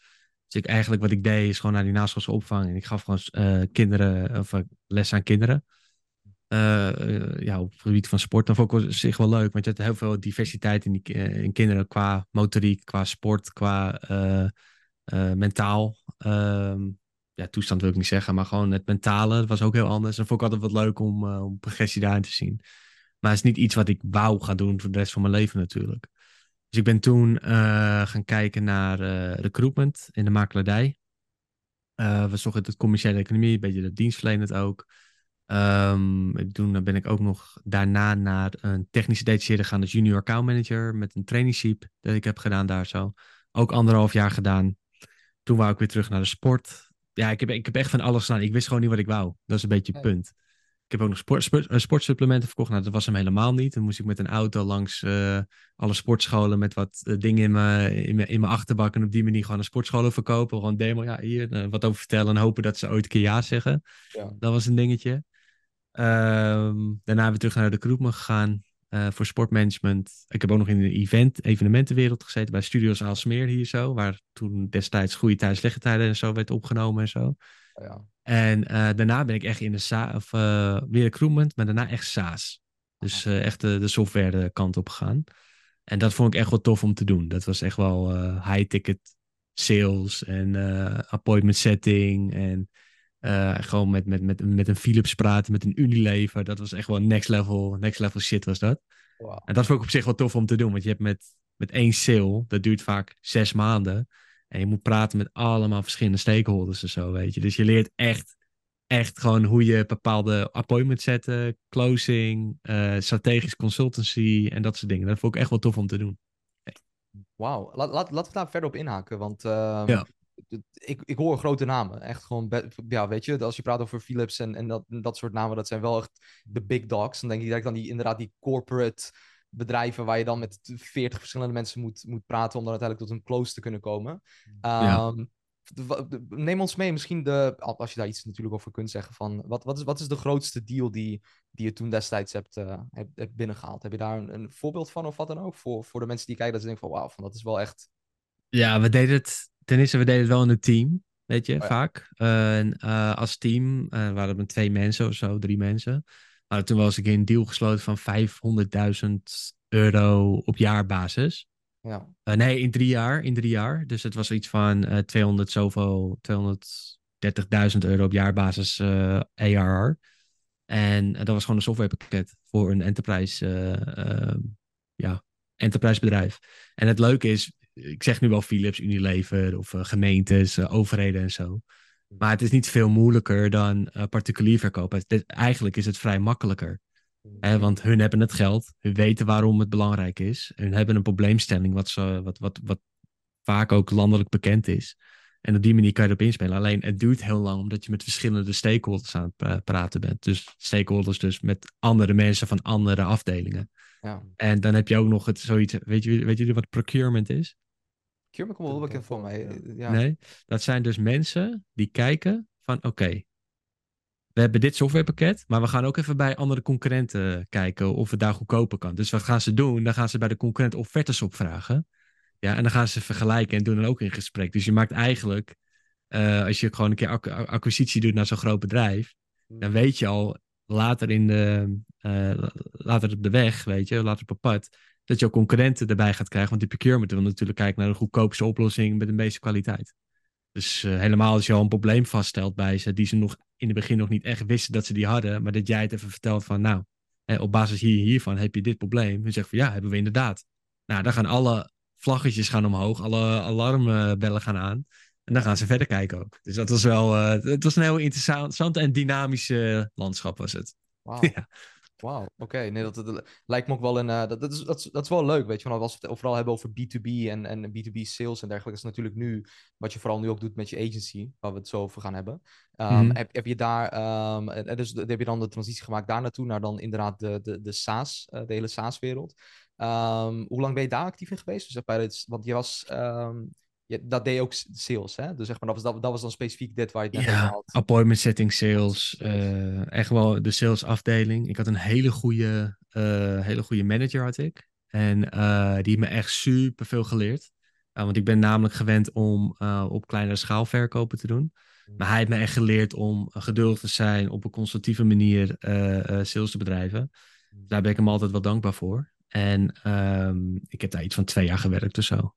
Dus ik eigenlijk wat ik deed is gewoon naar die naschoolse opvang en ik gaf gewoon uh, kinderen, of les aan kinderen. ja, op het gebied van sport. Dan vond ik zich wel leuk, want je had heel veel diversiteit in, die, in kinderen qua motoriek, qua sport, qua mentaal. Uh, ja, toestand wil ik niet zeggen, maar gewoon het mentale was ook heel anders. En vond ik altijd wat leuk om, uh, om progressie daarin te zien. Maar het is niet iets wat ik wou gaan doen voor de rest van mijn leven natuurlijk. Dus ik ben toen uh, gaan kijken naar recruitment in de makelaardij. we zochten het commerciële economie, een beetje de dienstverlenend ook. Um, toen ben ik ook nog daarna naar een technische detacheerder gegaan als junior account manager met een traineeship dat ik heb gedaan daar zo. Ook anderhalf jaar gedaan. Toen wou ik weer terug naar de sport. Ja, ik heb, ik heb echt van alles gedaan. Ik wist gewoon niet wat ik wou. Dat is een beetje het punt. Ik heb ook nog sport, sport, eh, sportsupplementen verkocht. Nou, dat was hem helemaal niet. Dan moest ik met een auto langs uh, alle sportscholen met wat uh, dingen in mijn, in, mijn, in mijn achterbak. En op die manier gewoon een sportscholen verkopen. Gewoon demo, ja, hier uh, wat over vertellen. En hopen dat ze ooit een keer ja zeggen. Ja. Dat was een dingetje. Um, daarna weer terug naar de Kroepman gegaan. Uh, voor sportmanagement. Ik heb ook nog in de event, evenementenwereld gezeten bij Studios Aalsmeer hier zo. Waar toen destijds goede tijden, slechte tijden en zo werd opgenomen en zo. Ja. En uh, daarna ben ik echt in de SaaS, of uh, weer recruitment, maar daarna echt SaaS. Dus echt de, de software kant op gegaan. En dat vond ik echt wel tof om te doen. Dat was echt wel high-ticket sales en appointment setting en uh, gewoon met, met, met, met een Philips praten, met een Unilever. Dat was echt wel next level, next level shit was dat. Wow. En dat vond ik op zich wel tof om te doen. Want je hebt met, met één sale, dat duurt vaak zes maanden. En je moet praten met allemaal verschillende stakeholders en zo, weet je. Dus je leert echt, echt gewoon hoe je bepaalde appointments zetten, closing, uh, strategisch consultancy en dat soort dingen. Dat vond ik echt wel tof om te doen. Wauw, laat, laat, laten we daar verder op inhaken. Want uh, ja ik, ik hoor grote namen. Echt gewoon, ja, weet je, als je praat over Philips en, en dat, dat soort namen, dat zijn wel echt de big dogs. Dan denk ik dat ik dan die, inderdaad die corporate bedrijven waar je dan met 40 verschillende mensen moet, moet praten om dan uiteindelijk tot een close te kunnen komen. Ja. Um, neem ons mee, misschien de, als je daar iets natuurlijk over kunt zeggen, van wat, wat, is, wat is de grootste deal die, die je toen destijds hebt, uh, hebt, hebt, binnengehaald. Heb je daar een, een, voorbeeld van of wat dan ook? Voor, voor de mensen die kijken, dat ze denken van wauw, van dat is wel echt... Ja, we deden het, ten eerste, we deden het wel in een team, weet je, oh vaak. en als team waren het met twee mensen of zo, drie mensen. Maar toen was ik een deal gesloten van 500.000 euro op jaarbasis. Ja. Uh, nee, in drie jaar. In drie jaar. Dus het was iets van uh, 200 zoveel, 230.000 euro op jaarbasis eh, ARR. En dat was gewoon een softwarepakket voor een enterprise, ja, enterprise bedrijf. En het leuke is, ik zeg nu wel Philips, Unilever of eh, gemeentes, overheden en zo. Maar het is niet veel moeilijker dan particulier verkopen. eigenlijk is het vrij makkelijker. Hè, want hun hebben het geld, hun weten waarom het belangrijk is. Hun hebben een probleemstelling wat, ze, wat, wat, wat vaak ook landelijk bekend is. En op die manier kan je erop inspelen. Alleen het duurt heel lang omdat je met verschillende stakeholders aan het praten bent. Dus stakeholders dus met andere mensen van andere afdelingen. Ja. En dan heb je ook nog het zoiets, weet, je, weet jullie wat procurement is? Procurement komt wel bekend voor mij. Ja. Nee, dat zijn dus mensen die kijken van oké, we hebben dit softwarepakket, maar we gaan ook even bij andere concurrenten kijken of het daar goedkoper kan. Dus wat gaan ze doen? Dan gaan ze bij de concurrent offertes opvragen. Ja, en dan gaan ze vergelijken en doen dan ook in gesprek. Dus je maakt eigenlijk, uh, als je gewoon een keer acquisitie doet naar zo'n groot bedrijf, dan hmm. weet je al later, in de, uh, later op de weg, weet je, later op het pad, dat je ook concurrenten erbij gaat krijgen. Want die procurement wil natuurlijk kijken naar de goedkoopste oplossing met de meeste kwaliteit. Dus uh, helemaal als je al een probleem vaststelt bij ze, die ze nog in het begin nog niet echt wisten dat ze die hadden, maar dat jij het even vertelt van, nou, op basis hier, hiervan heb je dit probleem. En zegt van, ja, hebben we inderdaad. Nou, dan gaan alle vlaggetjes gaan omhoog, alle alarmbellen gaan aan. En dan gaan ze verder kijken ook. Dus dat was wel, uh, het was een heel interessant en dynamisch landschap was het. Wow. Ja. Wauw, oké. Nee, dat, dat, lijkt me ook wel een. Uh, dat, dat, is, dat, is, dat is wel leuk, weet je. Want als we het overal hebben over B2B en, en B2B sales en dergelijke, is natuurlijk nu wat je vooral nu ook doet met je agency, waar we het zo over gaan hebben. Um, mm -hmm. heb, heb, je daar, um, dus heb je dan de transitie gemaakt daar naartoe, naar dan inderdaad de, de, de SaaS, uh, de hele SaaS-wereld. Um, hoe lang ben je daar actief in geweest? Dus zeg maar, want je was je, dat deed je ook sales, hè? Dus zeg maar, dat was, dat, dat was dan specifiek dit waar je het net ja, had. appointment setting sales. Uh, echt wel de sales afdeling. Ik had een hele goede, uh, hele goede manager had ik. En uh, die heeft me echt super veel geleerd. want ik ben namelijk gewend om op kleinere schaal verkopen te doen. Hmm. Maar hij heeft me echt geleerd om geduldig te zijn, op een consultieve manier sales te bedrijven. Hmm. Daar ben ik hem altijd wel dankbaar voor. En um, ik heb daar iets van twee jaar gewerkt of zo.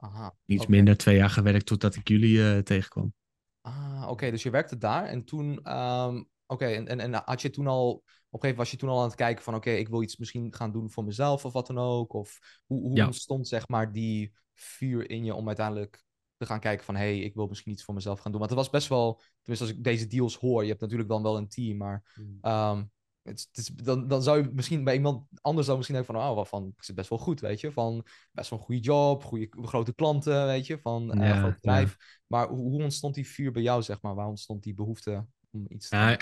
Aha, Iets minder twee jaar gewerkt totdat ik jullie uh, tegenkwam. Ah, oké. Dus je werkte daar en toen... Um, oké, en, en, en had je toen al... Op een gegeven moment was je toen al aan het kijken van... Oké, ik wil iets misschien gaan doen voor mezelf of wat dan ook. Of hoe, hoe ja. ontstond zeg maar die vuur in je om uiteindelijk te gaan kijken van... Hé, hey, ik wil misschien iets voor mezelf gaan doen. Want het was best wel... Tenminste, als ik deze deals hoor... Je hebt natuurlijk dan wel een team, maar... Um, het, het is, dan, dan zou je misschien bij iemand anders dan misschien denken van, oh, van, ik zit best wel goed, weet je. Van best wel een goede job, goede, grote klanten, weet je, van uh, ja, groot bedrijf. Ja. Maar hoe, hoe, ontstond die vuur bij jou, zeg maar? Waar ontstond die behoefte om iets te ja,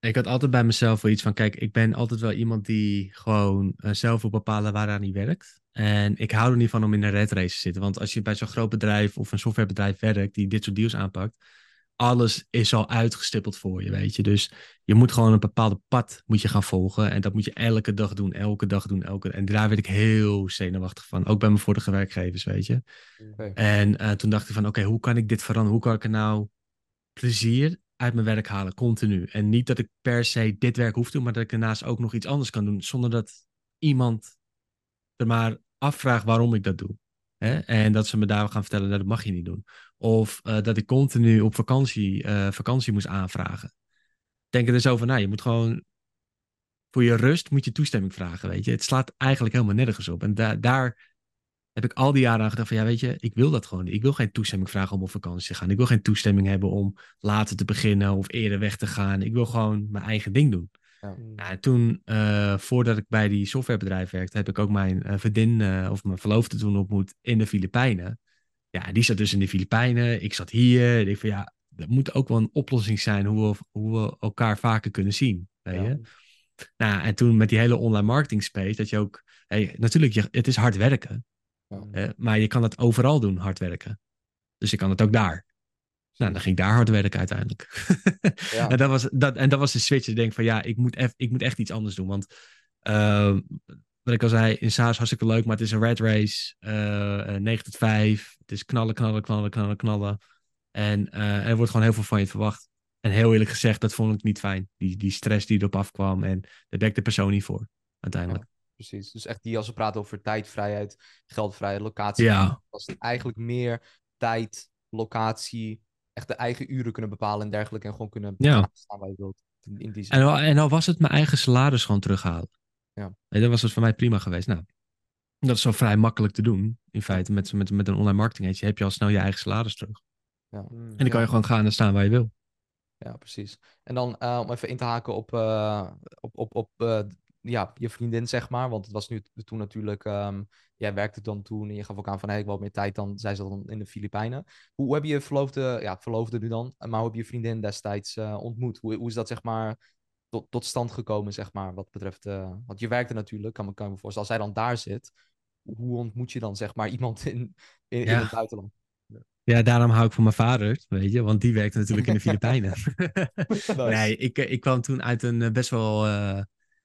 Ik had altijd bij mezelf wel iets van, kijk, ik ben altijd wel iemand die gewoon uh, zelf wil bepalen waaraan hij werkt. En ik hou er niet van om in een red race te zitten. Want als je bij zo'n groot bedrijf of een softwarebedrijf werkt die dit soort deals aanpakt, alles is al uitgestippeld voor je, weet je. Dus je moet gewoon een bepaalde pad moet je gaan volgen. En dat moet je elke dag doen, elke dag doen, elke En daar werd ik heel zenuwachtig van. Ook bij mijn vorige werkgevers, weet je. Okay. En uh, toen dacht ik van, oké, okay, hoe kan ik dit veranderen? Hoe kan ik er nou plezier uit mijn werk halen, continu? En niet dat ik per se dit werk hoef te doen, maar dat ik daarnaast ook nog iets anders kan doen. Zonder dat iemand er maar afvraagt waarom ik dat doe. En dat ze me daar gaan vertellen, dat mag je niet doen. Of uh, dat ik continu op vakantie, uh, vakantie moest aanvragen. Denk er dus over na. Je moet gewoon voor je rust moet je toestemming vragen, weet je. Het slaat eigenlijk helemaal nergens op. En da daar heb ik al die jaren aan gedacht van, ja, weet je, ik wil dat gewoon niet. Ik wil geen toestemming vragen om op vakantie te gaan. Ik wil geen toestemming hebben om later te beginnen of eerder weg te gaan. Ik wil gewoon mijn eigen ding doen. Ja. Nou, toen, uh, voordat ik bij die softwarebedrijf werkte, heb ik ook mijn uh, vriendin uh, of mijn verloofde toen ontmoet in de Filipijnen. Ja, die zat dus in de Filipijnen. Ik zat hier. Ik dacht van ja, er moet ook wel een oplossing zijn hoe we, hoe we elkaar vaker kunnen zien. Weet je? Nou, en toen met die hele online marketing space, dat je ook, hey, natuurlijk, je, het is hard werken. Ja. maar je kan het overal doen, hard werken. Dus je kan het ook daar. Nou, dan ging ik daar hard werken uiteindelijk. Ja. en, dat was, dat, en dat was de switch. Ik denk van ja, ik moet, eff- ik moet echt iets anders doen. Want ehm, wat ik al zei, in SaaS hartstikke leuk, maar het is een red race. eh eh, 9 tot 5. Het is knallen, knallen, knallen, knallen, knallen. En eh, er wordt gewoon heel veel van je verwacht. En heel eerlijk gezegd, dat vond ik niet fijn. Die, die stress die erop afkwam. En daar ik de persoon niet voor, uiteindelijk. Precies. Dus echt die, als we praten over tijd, vrijheid, geldvrijheid, locatie. Ja. Was het eigenlijk meer tijd, locatie, echt de eigen uren kunnen bepalen en dergelijke. En gewoon kunnen Ja. staan waar je wilt. In, in die. En, al- en al was het mijn eigen salaris gewoon terughalen. Ja. Nee, dat was het voor mij prima geweest. Nou, dat is zo vrij makkelijk te doen. In feite, met, met, met een online marketing heb je al snel je eigen salaris terug. Mm. En dan kan Ja. je gewoon gaan en staan waar je wil. Ja, precies. En dan eh, om even in te haken op, eh, op, op, op eh, ja, je vriendin, zeg maar. Want het was nu toen natuurlijk, ehm, jij werkte dan toen en je gaf ook aan van, hey, ik wil wat meer tijd. Dan zei ze dan in de Filipijnen. Hoe, hoe heb je je verloofde, ja, verloofde nu dan, maar hoe heb je je vriendin destijds eh, ontmoet? Hoe, hoe is dat, zeg maar, tot, tot stand gekomen, zeg maar, wat betreft, eh, want je werkte natuurlijk, kan me, kan me voorstellen. Als zij dan daar zit, hoe ontmoet je dan, zeg maar, iemand in, in, het buitenland? Ja, daarom hou ik van mijn vader, weet je. Want die werkte natuurlijk in de Filipijnen. Nee, ik, eh, ik kwam toen uit een best wel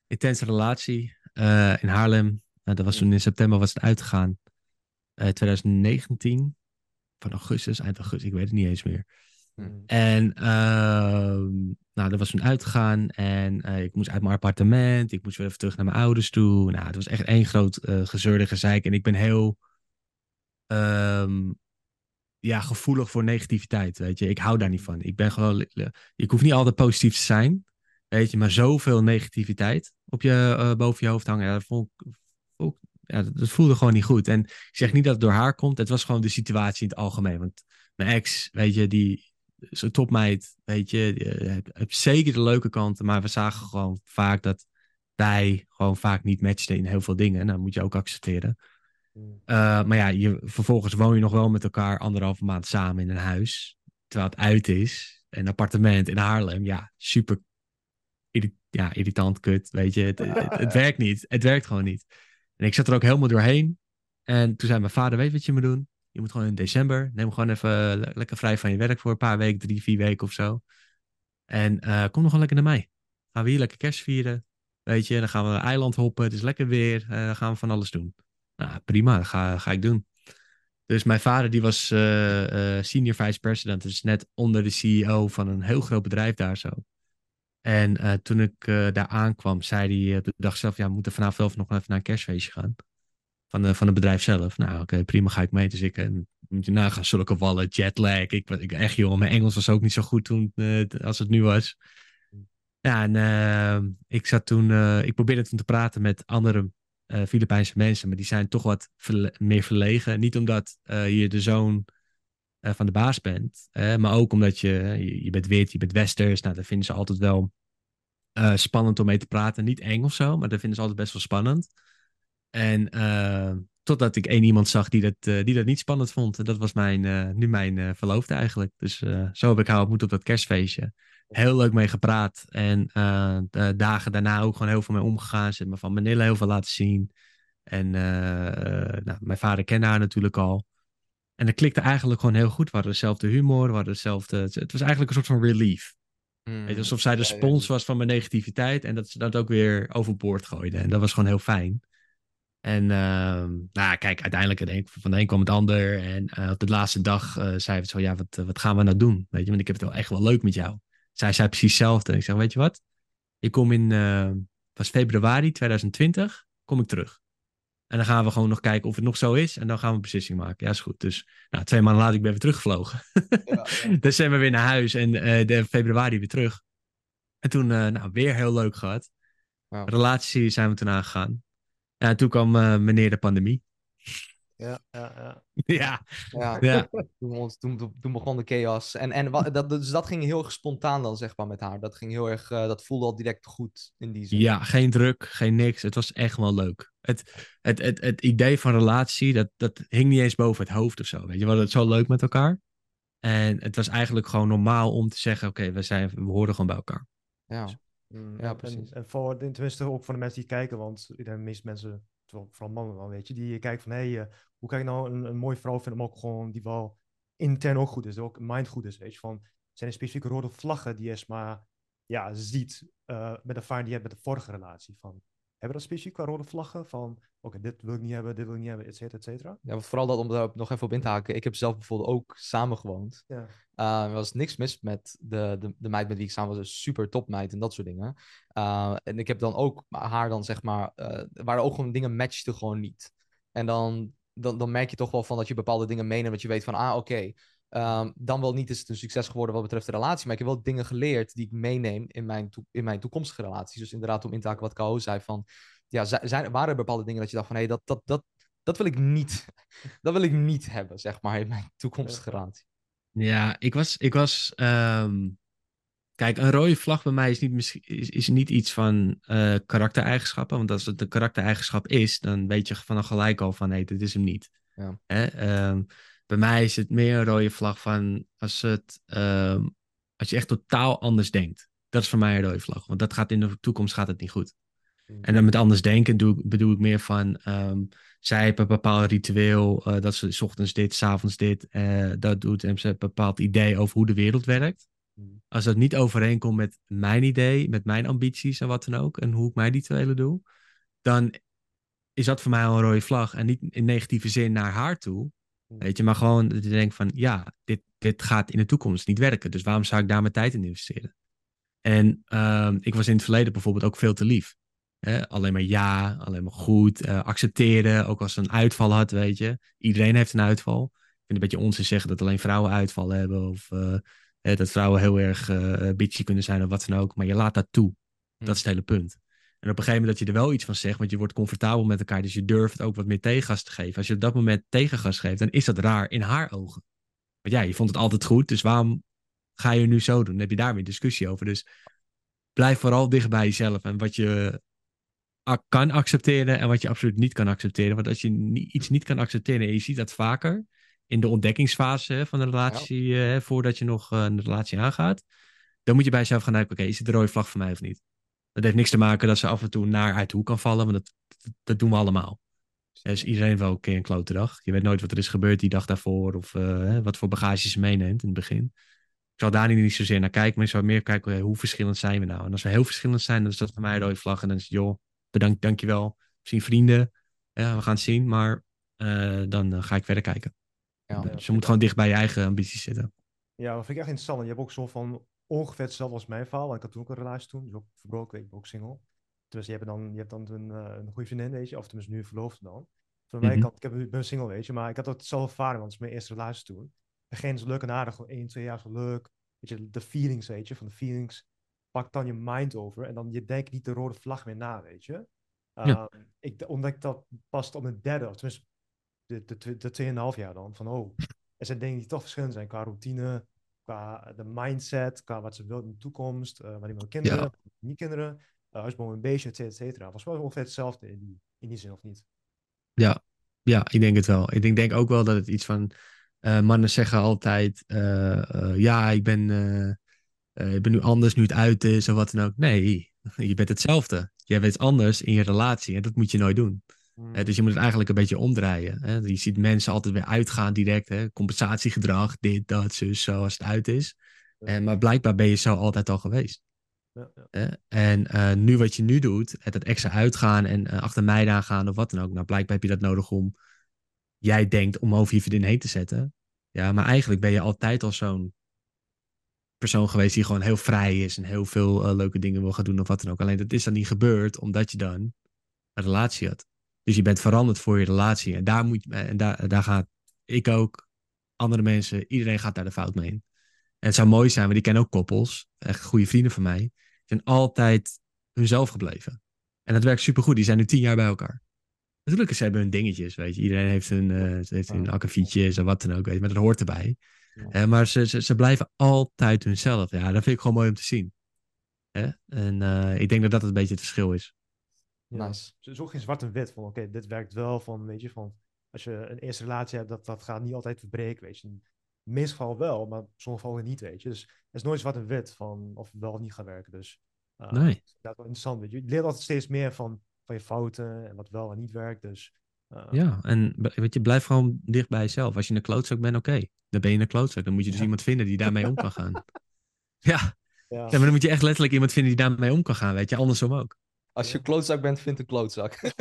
intense relatie in Haarlem. Nou, dat was toen in september was het uitgegaan. Eh 2019. Van augustus, eind augustus, ik weet het niet eens meer. Mm. En ehm, nou, dat was toen uitgegaan. En eh, ik moest uit mijn appartement. Ik moest weer even terug naar mijn ouders toe. Nou, het was echt één groot eh gezeurde gezeik. En ik ben heel ehm, ja, gevoelig voor negativiteit. Weet je, ik hou daar niet van. Ik ben gewoon. Ik hoef niet altijd positief te zijn. Weet je, maar zoveel negativiteit op je, eh, boven je hoofd hangen. Ja, dat, vond ik, ik- ja, dat, dat voelde gewoon niet goed. En ik zeg niet dat het door haar komt. Het was gewoon de situatie in het algemeen. Want mijn ex, weet je, die een topmeid. Weet je, eh, heeft zeker de leuke kanten. Maar we zagen gewoon vaak dat wij gewoon vaak niet matchten in heel veel dingen. Nou, moet je ook accepteren. Mm. Uh, maar ja, je, vervolgens woon je nog wel met elkaar anderhalve maand samen in een huis. Terwijl het uit is. Een appartement in Haarlem. Ja, super irri- ja, irritant, kut. Weet je, het, het, het werkt niet. Het werkt gewoon niet. En ik zat er ook helemaal doorheen. En toen zei mijn vader, weet wat je moet doen? Je moet gewoon in december, neem gewoon even le- lekker vrij van je werk voor een paar weken, drie, vier weken of zo. En eh, kom nog gewoon lekker naar mij. Gaan we hier lekker kerst vieren. Weet je, dan gaan we een eiland hoppen. Het is lekker weer. eh, dan gaan we van alles doen. Nou, prima, ga, ga ik doen. Dus mijn vader die was eh, eh, senior vice president, dus net onder de CEO van een heel groot bedrijf daar zo. En eh, toen ik eh, daar aankwam, zei hij, uh, de dag zelf, ja, we moeten vanavond wel nog even naar een kerstfeestje gaan. Van, de, van het bedrijf zelf. Nou, oké, prima, ga ik mee. Dus ik, moet je nagaan, zulke wallen, jetlag. Ik, ik echt, jongen, mijn Engels was ook niet zo goed toen eh, als het nu was. Ja, en eh, ik zat toen, eh, ik probeerde toen te praten met andere Filipijnse mensen, maar die zijn toch wat meer verlegen. Niet omdat je de zoon van de baas bent, maar ook omdat je, je, bent wit, je bent westers. Nou, dat vinden ze altijd wel uh, spannend om mee te praten. Niet eng of zo, maar dat vinden ze altijd best wel spannend. En uh, totdat ik één iemand zag die dat, die dat niet spannend vond. En dat was mijn, nu mijn verloofde eigenlijk. Dus zo heb ik haar ontmoet op dat kerstfeestje. Heel leuk mee gepraat. En dagen daarna ook gewoon heel veel mee omgegaan. Ze me van Manila heel veel laten zien. En nou, mijn vader kende haar natuurlijk al. En dat klikte eigenlijk gewoon heel goed. We hadden dezelfde humor. We hadden dezelfde... Het was eigenlijk een soort van relief. Mm. Weet je, alsof zij de spons was van mijn negativiteit. En dat ze dat ook weer overboord gooide. En dat was gewoon heel fijn. En uh, nou, kijk, uiteindelijk denk ik, van de een kwam het ander. En uh, op de laatste dag uh, zei we zo, ja, wat, wat gaan we nou doen? Weet je, want ik heb het wel echt wel leuk met jou. Zij zei precies hetzelfde. En ik zeg, weet je wat? Ik kom in, was februari 2020, kom ik terug. En dan gaan we gewoon nog kijken of het nog zo is. En dan gaan we een beslissing maken. Ja, is goed. Dus nou, twee maanden later, ik ben weer teruggevlogen. Ja, ja. dus zijn we weer naar huis. En uh, de februari weer terug. En toen, uh, nou, weer heel leuk gehad. Wow. Relatie zijn we toen aangegaan. En toen kwam uh, meneer de pandemie. Ja, ja, ja. ja. ja. Toen, toen, toen, begon de chaos. En, en wat, dat, dus dat ging heel erg spontaan dan, zeg maar, met haar. Dat ging heel erg, uh, dat voelde al direct goed in die zin. Ja, geen druk, geen niks. Het was echt wel leuk. Het, het, het, het idee van relatie, dat, dat hing niet eens boven het hoofd of zo. Weet je, we hadden het zo leuk met elkaar. En het was eigenlijk gewoon normaal om te zeggen, oké, okay, we, zijn, we horen gewoon bij elkaar. Ja. Dus Mm, ja, precies. En, en voor, tenminste ook voor de mensen die kijken, want de meeste mensen, vooral mannen dan, weet je, die kijken van, hé, hey, uh, hoe kan ik nou een, mooie vrouw vinden om ook gewoon die wel intern ook goed is, ook mind goed is, weet je. Van, zijn er specifieke rode vlaggen die maar ja, ziet uh, met de ervaring die je hebt met de vorige relatie? Van, hebben we dat specifiek qua rode vlaggen? Van, oké, dit wil ik niet hebben, dit wil ik niet hebben, et cetera, et cetera? Ja, vooral dat om daar nog even op in te haken. Ik heb zelf bijvoorbeeld ook samengewoond. Ja. Uh, er was niks mis met de, de, de meid met wie ik samen was. Een super top meid en dat soort dingen. Uh, en ik heb dan ook haar dan, zeg maar... Uh, waar ook gewoon dingen matchten gewoon niet. En dan, dan, dan merk je toch wel van dat je bepaalde dingen meeneemt. Dat je weet van, ah, oké. Um, dan wel niet is het een succes geworden wat betreft de relatie. Maar ik heb wel dingen geleerd die ik meeneem in mijn, in mijn toekomstige relaties. Dus inderdaad, om in te haken wat Kao zei van... Ja, zijn, waren er bepaalde dingen dat je dacht van... Hé, hey, dat, dat, dat, dat wil ik niet... dat wil ik niet hebben, zeg maar, in mijn toekomstige relatie. Ja, ik was... Ik was um... Kijk, een rode vlag bij mij is niet, is, is niet iets van uh, karaktereigenschappen. Want als het een karaktereigenschap is, dan weet je van gelijk al van nee, dit is hem niet. Ja. Hè? Um, bij mij is het meer een rode vlag van als, het, um, als je echt totaal anders denkt. Dat is voor mij een rode vlag. Want dat gaat in de toekomst gaat het niet goed. Hmm. En dan met anders denken doe, bedoel ik meer van... Um, zij hebben een bepaald ritueel, uh, dat ze s ochtends dit, s avonds dit, uh, dat doet. En ze hebben een bepaald idee over hoe de wereld werkt. Hmm. Als dat niet overeenkomt met mijn idee, met mijn ambities en wat dan ook, en hoe ik mij die twee doe, dan is dat voor mij al een rode vlag. En niet in negatieve zin naar haar toe, Weet je, maar gewoon dat je denkt van ja, dit, dit gaat in de toekomst niet werken. Dus waarom zou ik daar mijn tijd in investeren? En uh, ik was in het verleden bijvoorbeeld ook veel te lief. Hè? Alleen maar ja, alleen maar goed, uh, accepteren. Ook als ze een uitval had, weet je. Iedereen heeft een uitval. Ik vind het een beetje onzin zeggen dat alleen vrouwen uitval hebben. Of uh, dat vrouwen heel erg uh, bitchy kunnen zijn of wat dan ook. Maar je laat dat toe. Dat is het hele punt. En op een gegeven moment dat je er wel iets van zegt, want je wordt comfortabel met elkaar, dus je durft ook wat meer tegengas te geven. Als je op dat moment tegengas geeft, dan is dat raar in haar ogen. Want ja, je vond het altijd goed, dus waarom ga je nu zo doen? Dan heb je daar weer discussie over. Dus blijf vooral dicht bij jezelf en wat je kan accepteren en wat je absoluut niet kan accepteren. Want als je iets niet kan accepteren en je ziet dat vaker in de ontdekkingsfase van de relatie, eh, voordat je nog uh, een relatie aangaat, dan moet je bij jezelf gaan kijken, oké, is het de rode vlag voor mij of niet? Dat heeft niks te maken dat ze af en toe naar uit de hoek kan vallen, want dat, dat, doen we allemaal. Dus iedereen wel een keer een klote dag. Je weet nooit wat er is gebeurd die dag daarvoor of uh, wat voor bagage ze meeneemt in het begin. Ik zal daar niet zozeer naar kijken, maar ik zou meer kijken hoe verschillend zijn we nou. En als we heel verschillend zijn, dan is dat voor mij een rode vlag. En dan is het, joh, bedankt, dankjewel. Misschien vrienden, ja, we gaan het zien, maar uh, dan uh, ga ik verder kijken. Ja, dus je moet gewoon dicht bij je eigen ambities zitten. Ja, dat vind ik echt interessant. Je hebt ook zo van ongeveer hetzelfde als mijn verhaal. Want ik had toen ook een relatie toen, dus ook verbroken, ik ben ook single. Dus je hebt dan, je hebt dan een, uh, een goede vriendin, weet je, of tenminste nu verloofd dan. Van mij mm ik heb, ben single, weet je, maar ik had dat hetzelfde ervaren, want het is mijn eerste relatie toen. Geen zo leuk en aardig, gewoon één, twee jaar zo leuk. Weet je, de feelings, weet je, van de feelings pakt dan je mind over en dan je denkt niet de rode vlag meer na, weet je. Ja. Um, ik ontdek dat pas op mijn derde, of tenminste de, de, de, de tweeënhalf jaar dan, van oh, er zijn dingen die toch verschillend zijn qua routine, qua de mindset, qua wat ze wil in de toekomst, uh, wat die kinderen, niet kinderen, uh, huisboom een beestje, et cetera, et cetera. Was wel ongeveer hetzelfde in die, in die zin, of niet? Ja. ja, ik denk het wel. Ik denk, denk ook wel dat het iets van, uh, mannen zeggen altijd, ja, ik ben, ik ben nu anders nu het uit is of wat dan ook. Nee, je bent hetzelfde. Jij bent anders in je relatie en dat moet je nooit doen. Hmm. dus je moet het eigenlijk een beetje omdraaien. Hè? Je ziet mensen altijd weer uitgaan direct. Hè? Compensatiegedrag, dit, dat, zus, zo als het uit is. En, maar blijkbaar ben je zo altijd al geweest. Ja, ja. En uh, nu wat je nu doet, het extra uitgaan en uh, achter mij aan gaan of wat dan ook. Nou, blijkbaar heb je dat nodig om, jij denkt, om over je vriendin heen te zetten. Ja, maar eigenlijk ben je altijd al zo'n persoon geweest die gewoon heel vrij is en heel veel uh, leuke dingen wil gaan doen of wat dan ook. Alleen dat is dan niet gebeurd omdat je dan een relatie had. Dus je bent veranderd voor je relatie. En daar, moet en daar, daar gaat ik ook, andere mensen, iedereen gaat daar de fout mee in. En het zou mooi zijn, want ik ken ook koppels, echt goede vrienden van mij, die zijn altijd hunzelf gebleven. En dat werkt supergoed. Die zijn nu tien jaar bij elkaar. Natuurlijk, ze hebben hun dingetjes, weet je. Iedereen heeft hun, uh, heeft hun akkefietjes en wat dan ook, weet je. Maar dat hoort erbij. Ja. maar ze, ze, ze, blijven altijd hunzelf. Ja, dat vind ik gewoon mooi om te zien. En uh, ik denk dat dat een beetje het verschil is. Ja. Nice. Is ook geen zwart en wit van oké, dit werkt wel van, weet je, van als je een eerste relatie hebt, dat, dat gaat niet altijd verbreken, weet je. In de meeste gevallen wel, maar sommige gevallen niet, weet je. Dus het is nooit zwart en wit van of het wel of niet gaat werken. Dus uh, nee. dat is wel interessant, weet je. Je leert altijd steeds meer van, van je fouten en wat wel en niet werkt. Dus Uh, Ja, en weet je, blijf gewoon dicht bij jezelf. Als je een klootzak bent, oké. Dan ben je een klootzak. Dan moet je dus Ja. iemand vinden die daarmee om kan gaan. Ja. ja. ja, maar dan moet je echt letterlijk iemand vinden die daarmee om kan gaan, weet je. Andersom ook. Als je klootzak bent, vind een klootzak.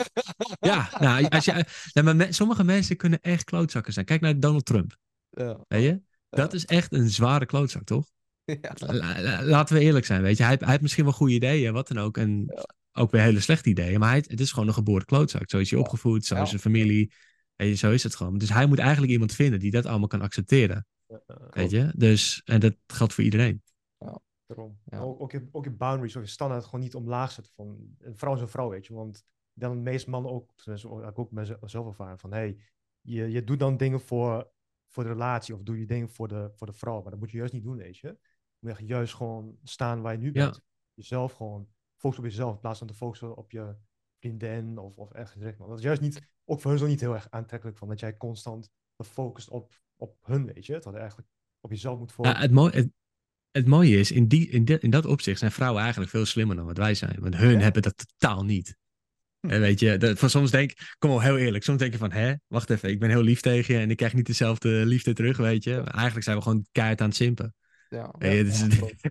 Ja, nou, als je, nou, maar me- sommige mensen kunnen echt klootzakken zijn. Kijk naar Donald Trump, ja. weet je. Dat is echt een zware klootzak, toch? Ja. La- la- laten we eerlijk zijn, weet je. Hij, hij heeft misschien wel goede ideeën, wat dan ook. En Ja. ook weer hele slechte ideeën. Maar hij, het is gewoon een geboren klootzak. Zo is hij opgevoed, zo is zijn familie. Je, zo is het gewoon. Dus hij moet eigenlijk iemand vinden die dat allemaal kan accepteren. Weet je? Dus, en dat geldt voor iedereen. Daarom. Ja. Ook, ook, je, ook je boundaries of je standaard gewoon niet omlaag zetten van een vrouw is een vrouw, weet je. Want dan de meeste mannen ook, tenminste, heb ik ook mezelf ervaren van, hey, je, je doet dan dingen voor, voor de relatie of doe je dingen voor de, voor de vrouw. Maar dat moet je juist niet doen, weet je. Je moet juist gewoon staan waar je nu Ja. bent. Jezelf gewoon, focus op jezelf in plaats van te focussen op je vriendin of, of echt direct. Dat is juist niet, ook voor hun zo niet heel erg aantrekkelijk van dat jij constant focust op, op hun, weet je. Dat je eigenlijk op jezelf moet Ja, focussen. het, mooie, het, het mooie is, in, die, in, dat- in dat opzicht zijn vrouwen eigenlijk veel slimmer dan wat wij zijn. Want hun Ja. hebben dat totaal niet. En weet je, dat, van soms denk ik, kom wel heel eerlijk, soms denk je van, hè, wacht even, ik ben heel lief tegen je en ik krijg niet dezelfde liefde terug, weet je. Maar eigenlijk zijn we gewoon keihard aan het simpen. Ja. Je, dus-.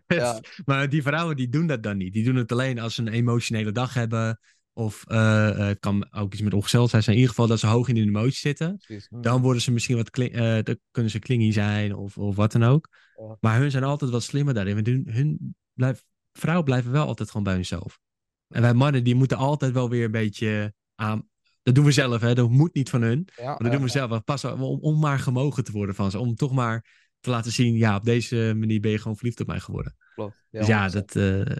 Ja. maar die vrouwen die doen dat dan niet. Die doen het alleen als ze een emotionele dag hebben. Of eh, eh, het kan ook iets met ongesteldheid zijn. In ieder geval dat ze hoog in de emotie zitten. Precies. Dan worden ze misschien wat eh, dan kunnen ze klingy zijn of, of wat dan ook. Ja. Maar hun zijn altijd wat slimmer daarin. Want hun, hun blijf, vrouwen blijven wel altijd gewoon bij hunzelf. En wij mannen die moeten altijd wel weer een beetje aan. Dat doen we zelf, hè? Dat moet niet van hun. Ja, Maar dat ja, doen we zelf. Om, om maar gemogen te worden van ze. Om toch maar te laten zien, ja, op deze manier ben je gewoon verliefd op mij geworden. klopt. Dus ja, 100%. dat,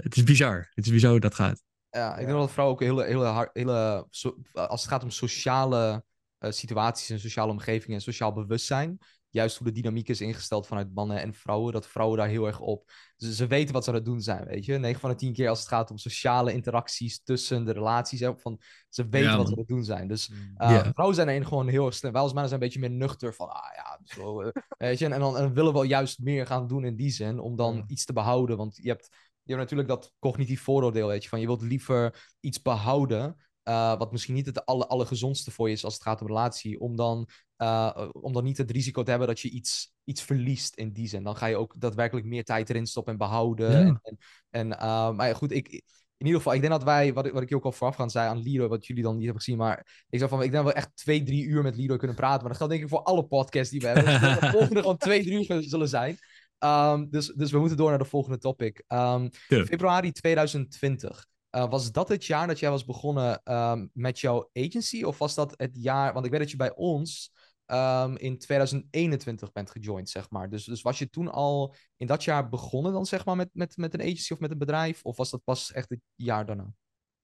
het is bizar. Het is bizar hoe dat gaat. Ja, ik Ja. denk dat vrouwen ook hele, hele, hard- hele so- als het gaat om sociale eh, situaties en sociale omgevingen en sociaal bewustzijn, juist hoe de dynamiek is ingesteld vanuit mannen en vrouwen, dat vrouwen daar heel erg op. Dus ze weten wat ze aan het doen zijn, weet je. 9 van de 10 keer als het gaat om sociale interacties tussen de relaties, hè, van, ze weten Ja, wat ze aan het doen zijn. Dus. Uh. Vrouwen zijn erin gewoon heel erg slim. Wij als mannen zijn een beetje meer nuchter van, ah ja, zo, eh, weet je. En, en dan en willen we juist meer gaan doen in die zin, om dan Ja. iets te behouden. Want je hebt, je hebt natuurlijk dat cognitief vooroordeel, weet je, van je wilt liever iets behouden, uh, wat misschien niet het alle, allergezondste voor je is als het gaat om relatie, om dan, uh, om dan niet het risico te hebben dat je iets, iets verliest in die zin. Dan ga je ook daadwerkelijk meer tijd erin stoppen en behouden. Ja. En, en, en, uh, maar goed, ik, in ieder geval, ik denk dat wij, wat, ik- wat ik je ook al voorafgaand zei aan Leroy, wat jullie dan niet hebben gezien, maar ik zou van, ik denk dat we echt twee, drie uur met Leroy kunnen praten. Maar dat geldt denk ik voor alle podcasts die we hebben. Dus de volgende gewoon twee, drie uur zullen zijn. Um, dus, dus we moeten door naar de volgende topic. Um, Ja. Februari 2020. Uh, was dat het jaar dat jij was begonnen um, met jouw agency? Of was dat het jaar... Want ik weet dat je bij ons um, in 2021 bent gejoind, zeg maar. Dus, dus was je toen al in dat jaar begonnen dan, zeg maar, met, met, met een agency of met een bedrijf? Of was dat pas echt het jaar daarna?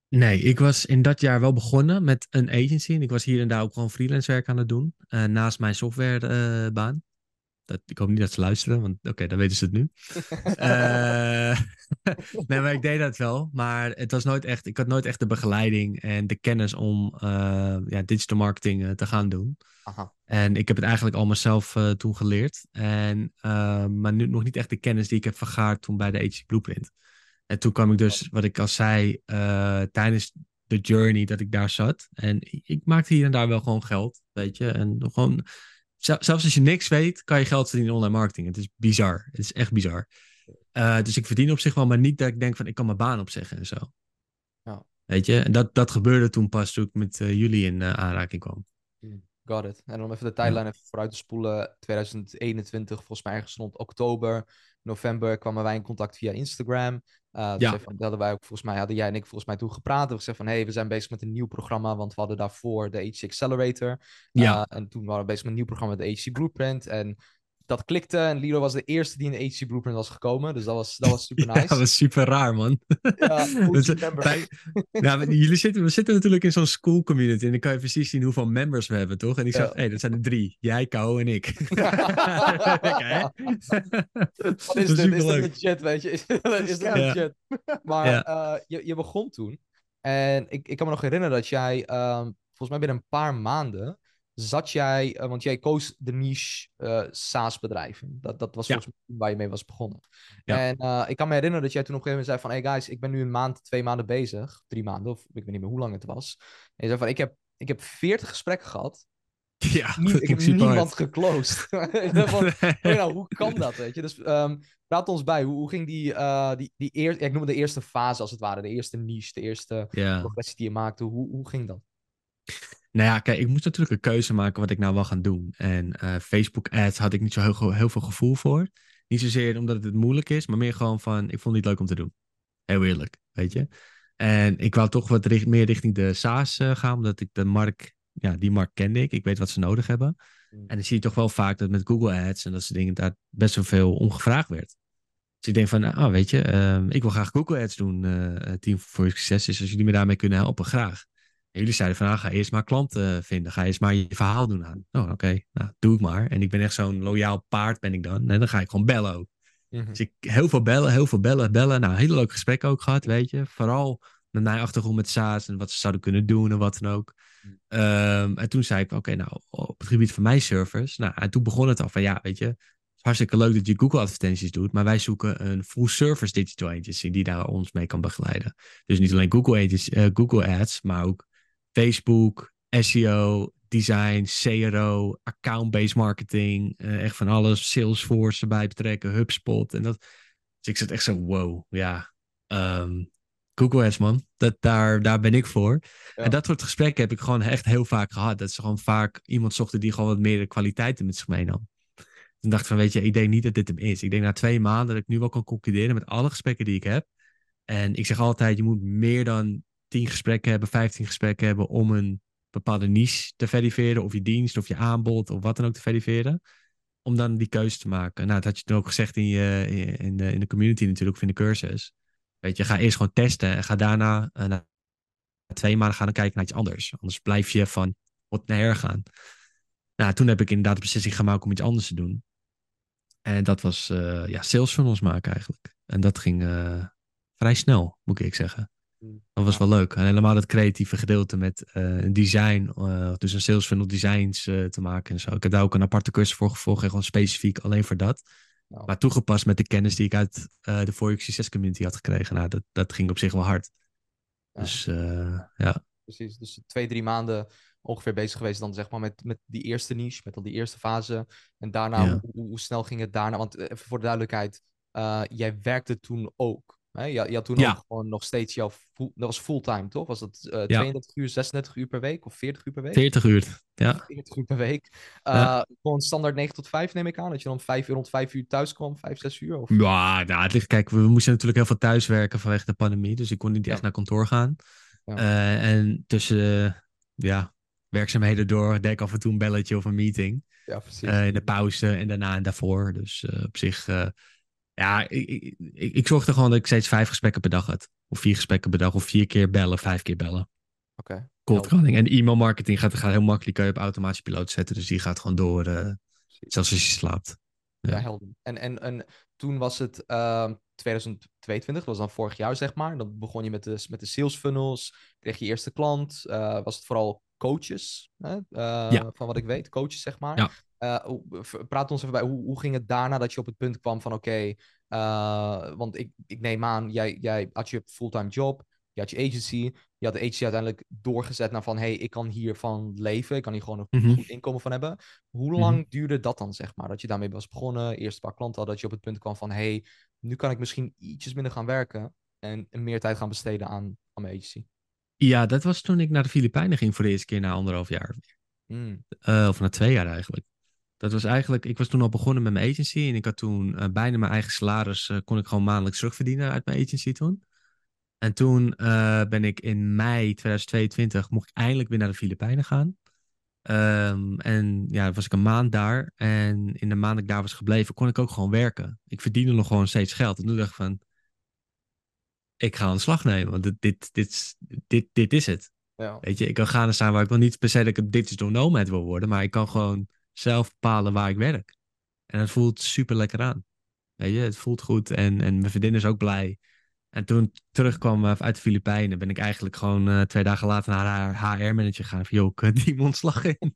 Nee, ik was in dat jaar wel begonnen met een agency. En ik was hier en daar ook gewoon freelance werk aan het doen. eh, naast mijn softwarebaan. Dat, ik hoop niet dat ze luisteren, want oké, dan weten ze het nu. Eh, nee, maar ik deed dat wel. Maar het was nooit echt, ik had nooit echt de begeleiding en de kennis om eh, ja, digital marketing eh, te gaan doen. Aha. En ik heb het eigenlijk al mezelf toen geleerd. En, maar nu nog niet echt de kennis die ik heb vergaard toen bij de HC Blueprint. En toen kwam ik dus, wat ik al zei, tijdens de journey dat ik daar zat. En ik maakte hier en daar wel gewoon geld, weet je. En gewoon, zelfs als je niks weet, kan je geld verdienen in online marketing. Het is bizar. Het is echt bizar. Uh, dus ik verdien op zich wel, maar niet dat ik denk van ik kan mijn baan opzeggen en zo. Ja. Weet je, en dat, dat gebeurde toen pas toen ik met uh, jullie in uh, aanraking kwam. Got it. En om even de tijdlijn ja. even vooruit te spoelen. 2021, volgens mij ergens rond oktober, november kwamen wij in contact via Instagram. Uh, ja. van, hadden wij ook volgens mij, hadden jij en ik volgens mij toen gepraat. We gezegd van, hé, hey, we zijn bezig met een nieuw programma, want we hadden daarvoor de HC Accelerator. Ja. Uh, en toen waren we bezig met een nieuw programma, de HC Blueprint. En dat klikte en Lilo was de eerste die in de HC Blueprint was gekomen. Dus dat was, dat was super nice. Ja, dat was super raar, man. Ja, dus, wij, nou, jullie zitten, we zitten natuurlijk in zo'n school community en dan kan je precies zien hoeveel members we hebben, toch? En ik zag, hé, ja. hey, dat zijn er drie. Jij, Kou en ik. okay. Wat is dit? Is dit legit, weet je? Is, dit legit? Ja. Maar uh, je, je begon toen. En ik, ik kan me nog herinneren dat jij, um, volgens mij binnen een paar maanden, zat jij, uh, want jij koos de niche uh, SaaS-bedrijven. Dat, dat was ja. volgens mij waar je mee was begonnen. Ja. En uh, ik kan me herinneren dat jij toen op een gegeven moment zei van... Hey guys, ik ben nu een maand, twee maanden bezig. Drie maanden, of ik weet niet meer hoe lang het was. En je zei van, ik heb ik heb 40 gesprekken gehad. Ja, ik heb niemand geclosed. Van, ja, hoe kan dat, weet je? Dus ehm, praat ons bij, hoe, hoe ging die, eh die, die eer, ja, ik noem het de eerste fase als het ware, de eerste niche, de eerste progressie die je maakte. Hoe, hoe ging dat? Nou ja, kijk, ik moest natuurlijk een keuze maken wat ik nou wil gaan doen. En eh, Facebook ads had ik niet zo heel, veel gevoel voor. Niet zozeer omdat het moeilijk is, maar meer gewoon van, ik vond het niet leuk om te doen. Heel eerlijk, weet je. En ik wou toch wat richt- meer richting de SaaS eh, gaan, omdat ik de markt, ja, die markt kende ik. Ik weet wat ze nodig hebben. Mm. En dan zie je toch wel vaak dat met Google ads en dat soort dingen daar best wel veel om gevraagd werd. Dus ik denk van, ah, weet je, ehm, ik wil graag Google ads doen. eh Team voor Succes is als jullie me daarmee kunnen helpen, graag. Jullie zeiden van, ah, ga eerst maar klanten vinden. Ga eerst maar je verhaal doen aan. Oh, oké, nou, doe ik maar. En ik ben echt zo'n loyaal paard ben ik dan. En dan ga ik gewoon bellen ook. Dus ik heel veel bellen, heel veel bellen, bellen. Nou, hele leuke gesprekken ook gehad, weet je. Vooral met mijn achtergrond met SaaS en wat ze zouden kunnen doen en wat dan ook. Mm. Ehm, en toen zei ik, oké, nou, op het gebied van mijn service. Nou, en toen begon het al van, ja, weet je, het is hartstikke leuk dat je Google advertenties doet, maar wij zoeken een full service digital agency die daar ons mee kan begeleiden. Dus niet alleen Google, agency, eh, Google ads, maar ook Facebook, SEO, design, CRO, account-based marketing, eh, echt van alles, Salesforce erbij betrekken, HubSpot en dat. Dus ik zat echt zo, wow, ja, ehm, Google Ads man, dat, daar, daar ben ik voor. Ja. En dat soort gesprekken heb ik gewoon echt heel vaak gehad. Dat ze gewoon vaak iemand zochten die gewoon wat meer kwaliteiten met zich meenam. Toen dacht ik van, weet je, ik denk niet dat dit hem is. Ik denk na twee maanden dat ik nu wel kan concluderen met alle gesprekken die ik heb. En ik zeg altijd, je moet meer dan 10 gesprekken hebben, 15 gesprekken hebben om een bepaalde niche te verifiëren. Of je dienst, of je aanbod, of wat dan ook te verifiëren. Om dan die keuze te maken. Nou, dat had je toen ook gezegd in, je, in, de, in de community natuurlijk, of in de cursus. Weet je, ga eerst gewoon testen en ga daarna, eh, na twee maanden gaan kijken naar iets anders. Anders blijf je van wat naar her gaan. Nou, toen heb ik inderdaad de beslissing gemaakt om iets anders te doen. En dat was eh, ja, sales funnels maken eigenlijk. En dat ging eh, vrij snel, moet ik zeggen. Dat was wel leuk. En helemaal het creatieve gedeelte met eh, een design, eh, dus een sales funnel designs eh, te maken en zo. Ik heb daar ook een aparte cursus voor gevolgd, gewoon specifiek alleen voor dat. Ja. Maar toegepast met de kennis die ik uit eh, de For Success community had gekregen. Nou, dat, dat ging op zich wel hard. Ja. Dus ja. Precies, dus twee, drie maanden ongeveer bezig geweest dan zeg maar met, met die eerste niche, met al die eerste fase. En daarna, Ja. hoe, hoe, snel ging het daarna? Want even voor de duidelijkheid, jij werkte toen ook. Hè? Je, je had toen Ja. ook gewoon nog steeds jouw, dat was fulltime toch? Was dat eh 32 uur, 36 uur per week of 40 uur per week? 40 uur. Ja. 40 uur per week. Eh, Ja. Gewoon standaard 9 tot 5 neem ik aan. Dat je dan 5 uur rond 5 uur thuis kwam, 5, 6 uur? Of... Ja, nou, het ligt, kijk, we moesten natuurlijk heel veel thuiswerken vanwege de pandemie. Dus ik kon niet echt naar kantoor gaan. Eh, en tussen eh, ja, werkzaamheden door deed ik af en toe een belletje of een meeting. Ja, precies. Eh, in de pauze en daarna en daarvoor. Dus eh, op zich, eh, ja, ik, ik, ik, ik zorgde gewoon dat ik steeds vijf gesprekken per dag had. Of vier gesprekken per dag, of vier keer bellen, vijf keer bellen. Oké. Cold calling. En e-mail marketing gaat, gaat heel makkelijk, kan je op automatische piloot zetten. Dus die gaat gewoon door, Precies. zelfs als je slaapt. Ja, Ja. helder. En, en, en toen was het ehm 2022, dat was dan vorig jaar zeg maar. Dan begon je met de, met de sales funnels, kreeg je eerste klant. eh, was het vooral coaches, hè? Eh, Ja. van wat ik weet, coaches zeg maar. Ja. Eh, praat ons even bij, hoe, hoe ging het daarna dat je op het punt kwam van oké, eh, want ik, ik neem aan, jij, jij had je fulltime job, je had je agency, je had de agency uiteindelijk doorgezet naar van hey, ik kan hiervan leven, ik kan hier gewoon een Mhm. goed inkomen van hebben. Hoe lang duurde dat dan, zeg maar? Dat je daarmee was begonnen, eerst een paar klanten had, dat je op het punt kwam van hey, nu kan ik misschien ietsjes minder gaan werken en meer tijd gaan besteden aan, aan mijn agency. Ja, dat was toen ik naar de Filipijnen ging voor de eerste keer na anderhalf jaar. Hmm. Eh, of na twee jaar eigenlijk. Dat was eigenlijk, ik was toen al begonnen met mijn agency en ik had toen eh, bijna mijn eigen salaris, eh, kon ik gewoon maandelijks terugverdienen uit mijn agency toen. En toen ben ik in mei 2022, mocht ik eindelijk weer naar de Filipijnen gaan. Ehm, en ja, was ik een maand daar. En in de maand dat ik daar was gebleven, kon ik ook gewoon werken. Ik verdiende nog gewoon steeds geld. En toen dacht ik van, ik ga aan de slag nemen, want dit, dit, dit, dit, dit is het. Ja. Weet je, ik kan gaan en staan waar ik wil niet per se dat ik een digital nomad wil worden, maar ik kan gewoon zelf bepalen waar ik werk. En het voelt super lekker aan. Weet je, het voelt goed en, en mijn vriendin is ook blij. En toen ik terugkwam eh, uit de Filipijnen, ben ik eigenlijk gewoon eh, twee dagen later naar haar HR-manager gegaan. Van, joh, ik die ontslag in.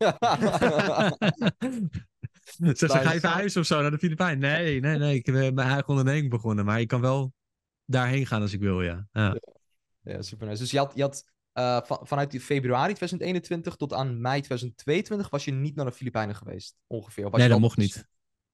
Zeg, ga je verhuizen of zo naar de Filipijnen? Nee, nee, nee. Ik heb eh, mijn eigen onderneming begonnen, maar ik kan wel daarheen gaan als ik wil, ja. ja. Ja, super nice. Dus je had, je had eh, van, vanuit februari 2021 tot aan mei 2022 was je niet naar de Filipijnen geweest, ongeveer. Nee, dat mocht niet.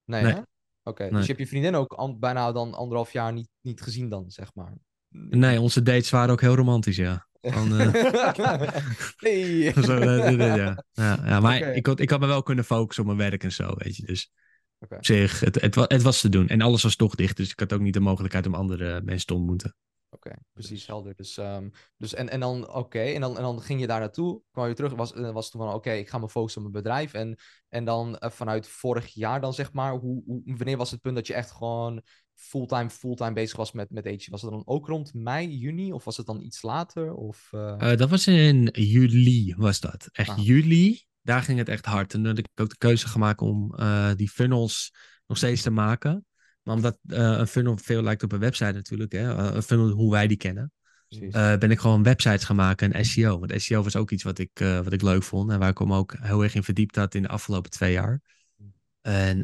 Nee, Nee. hè? Oké, Nee. dus je hebt je vriendin ook an- bijna dan anderhalf jaar niet, niet gezien dan, zeg maar. Nee, onze dates waren ook heel romantisch, ja. Van, eh, zo, eh, dit, dit, ja. Ja, ja, maar ik, had, ik had me wel kunnen focussen op mijn werk en zo, weet je. Dus Op zich, het, het, het was te doen. En alles was toch dicht, dus ik had ook niet de mogelijkheid om andere mensen te ontmoeten. Oké, precies, helder. Dus, ehm, dus en, en dan, oké, en, dan, en dan ging je daar naartoe, kwam je terug, was, eh, was toen van, oké, ik ga me focussen op mijn bedrijf. En, en dan eh, vanuit vorig jaar dan, zeg maar, hoe, hoe, wanneer was het punt dat je echt gewoon fulltime, fulltime bezig was met, met Age? Was het dan ook rond mei, juni, of was het dan iets later? Of, Eh, dat was in juli, was dat. Echt Ah. juli, daar ging het echt hard. En toen had ik ook de keuze gemaakt om eh, die funnels nog steeds te maken. Maar omdat eh, een funnel veel lijkt op een website natuurlijk, hè, eh, een funnel hoe wij die kennen, ben ik gewoon websites gaan maken en SEO. Want SEO was ook iets wat ik, wat ik leuk vond en waar ik me ook heel erg in verdiept had in de afgelopen twee jaar. En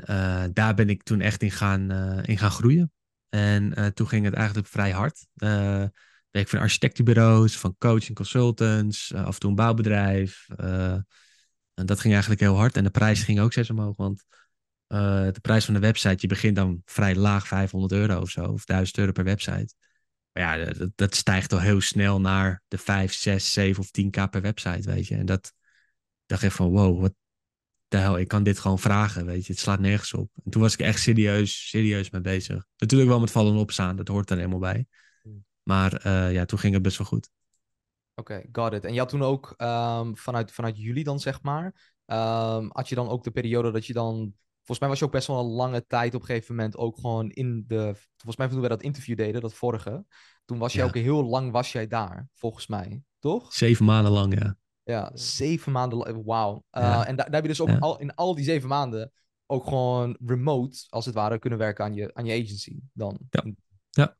daar ben ik toen echt in gaan, in gaan groeien. En toen ging het eigenlijk vrij hard. Werk van architectenbureaus, van coaching consultants, af en toe een bouwbedrijf. En dat ging eigenlijk heel hard. En de prijs ging ook steeds omhoog. Want eh, de prijs van de website, je begint dan vrij laag, 500 euro of zo. Of 1000 euro per website. Maar ja, dat, dat stijgt al heel snel naar de 5, 6, 7 of 10k per website, weet je. En dat dacht ik van, wow, wat de hel, ik kan dit gewoon vragen, weet je. Het slaat nergens op. En toen was ik echt serieus, serieus mee bezig. Natuurlijk wel met vallen en opstaan, dat hoort er helemaal bij. Hmm. Maar eh, ja, toen ging het best wel goed. Oké, got it. En je had toen ook ehm, vanuit, vanuit juli dan, zeg maar, ehm, had je dan ook de periode dat je dan... Volgens mij was je ook best wel een lange tijd op een gegeven moment ook gewoon in de... Volgens mij toen we dat interview deden, dat vorige, toen was jij Ja. ook heel lang was jij daar, volgens mij. Toch? Zeven maanden lang, ja. Ja, zeven maanden lang. Wauw. Uh, Ja. En da- daar heb je dus ook Ja. al, in al die zeven maanden ook gewoon remote, als het ware, kunnen werken aan je, aan je agency dan. Ja. Ja.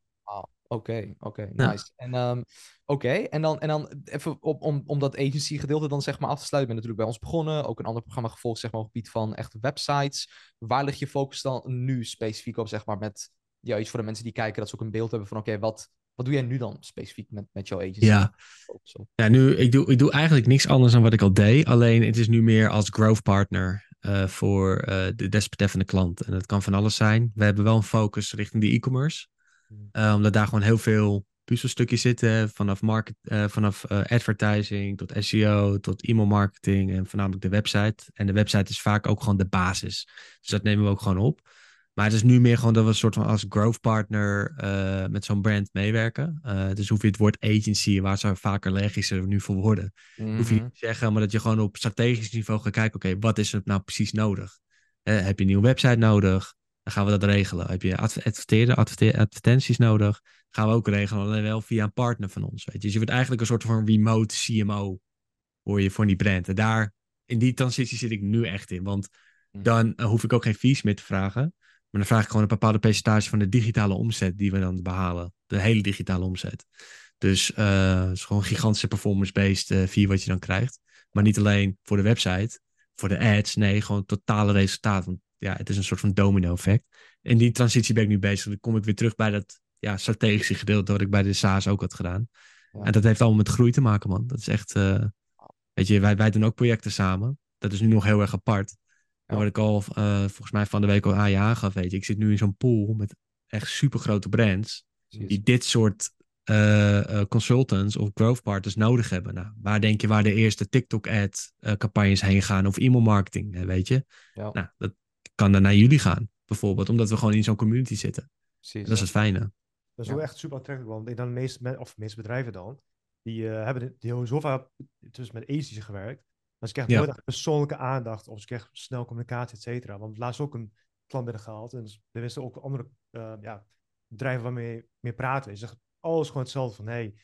Oké, oké, Ja. nice. En, ehm, oké, en dan, en dan even op, om, om dat agency gedeelte dan zeg maar af te sluiten. Ik ben natuurlijk bij ons begonnen, ook een ander programma gevolgd zeg maar op het gebied van echte websites. Waar ligt je focus dan nu specifiek op zeg maar met, ja, iets voor de mensen die kijken, dat ze ook een beeld hebben van oké, wat, wat doe jij nu dan specifiek met, met jouw agency? Ja, ja nu, ik doe, ik doe eigenlijk niks anders dan wat ik al deed. Alleen het is nu meer als growth partner eh, voor eh, de desbetreffende klant. En dat kan van alles zijn. We hebben wel een focus richting de e-commerce. Eh, omdat daar gewoon heel veel puzzelstukjes zitten. Vanaf, market, eh, vanaf eh, advertising tot SEO tot e-mail marketing en voornamelijk de website. En de website is vaak ook gewoon de basis. Dus dat nemen we ook gewoon op. Maar het is nu meer gewoon dat we een soort van als growth partner met zo'n brand meewerken. Dus hoef je het woord agency, waar ze vaak allergischer nu voor worden, hoef je Mhm. niet te zeggen, maar dat je gewoon op strategisch niveau gaat kijken, oké, wat is er nou precies nodig? Heb je een nieuwe website nodig? Dan gaan we dat regelen. Heb je adver- adverteren, adverte- advertenties nodig? Gaan we ook regelen, alleen wel via een partner van ons. Weet je. Dus je wordt eigenlijk een soort van remote CMO voor, je, voor die brand. En daar, in die transitie zit ik nu echt in. Want Hm. dan eh, hoef ik ook geen fees meer te vragen. Maar dan vraag ik gewoon een bepaalde percentage van de digitale omzet die we dan behalen. De hele digitale omzet. Dus eh, het is gewoon een gigantische performance-based eh fee wat je dan krijgt. Maar niet alleen voor de website, voor de ads. Nee, gewoon totale resultaat. Want ja, het is een soort van domino-effect. In die transitie ben ik nu bezig. Dan kom ik weer terug bij dat ja, strategische gedeelte wat ik bij de SaaS ook had gedaan. Ja. En dat heeft allemaal met groei te maken, man. Dat is echt... eh, weet je, wij, wij doen ook projecten samen. Dat is nu nog heel erg apart. Ja. wat ik al eh, volgens mij van de week al aan je aangaf, weet je. Ik zit nu in zo'n pool met echt super grote brands. Precies. Die dit soort eh, consultants of growth partners nodig hebben. Nou, waar denk je waar de eerste TikTok-ad campagnes heen gaan of e-mail marketing, hè, weet je? Ja. Nou, dat kan dan naar jullie gaan, bijvoorbeeld, omdat we gewoon in zo'n community zitten. Precies. Dat is het fijne. Dat is Ja. ook echt super aantrekkelijk, want ik dan de meeste, of de meeste bedrijven dan, die eh, hebben die hebben zo vaak dus met agencies gewerkt, maar ze krijgen Ja. nooit echt persoonlijke aandacht of ze krijgen snel communicatie, et cetera. Want laatst ook een klant binnengehaald en dus er wisten ook andere eh, ja, bedrijven waarmee mee praten. Ze zeggen alles gewoon hetzelfde van, hey,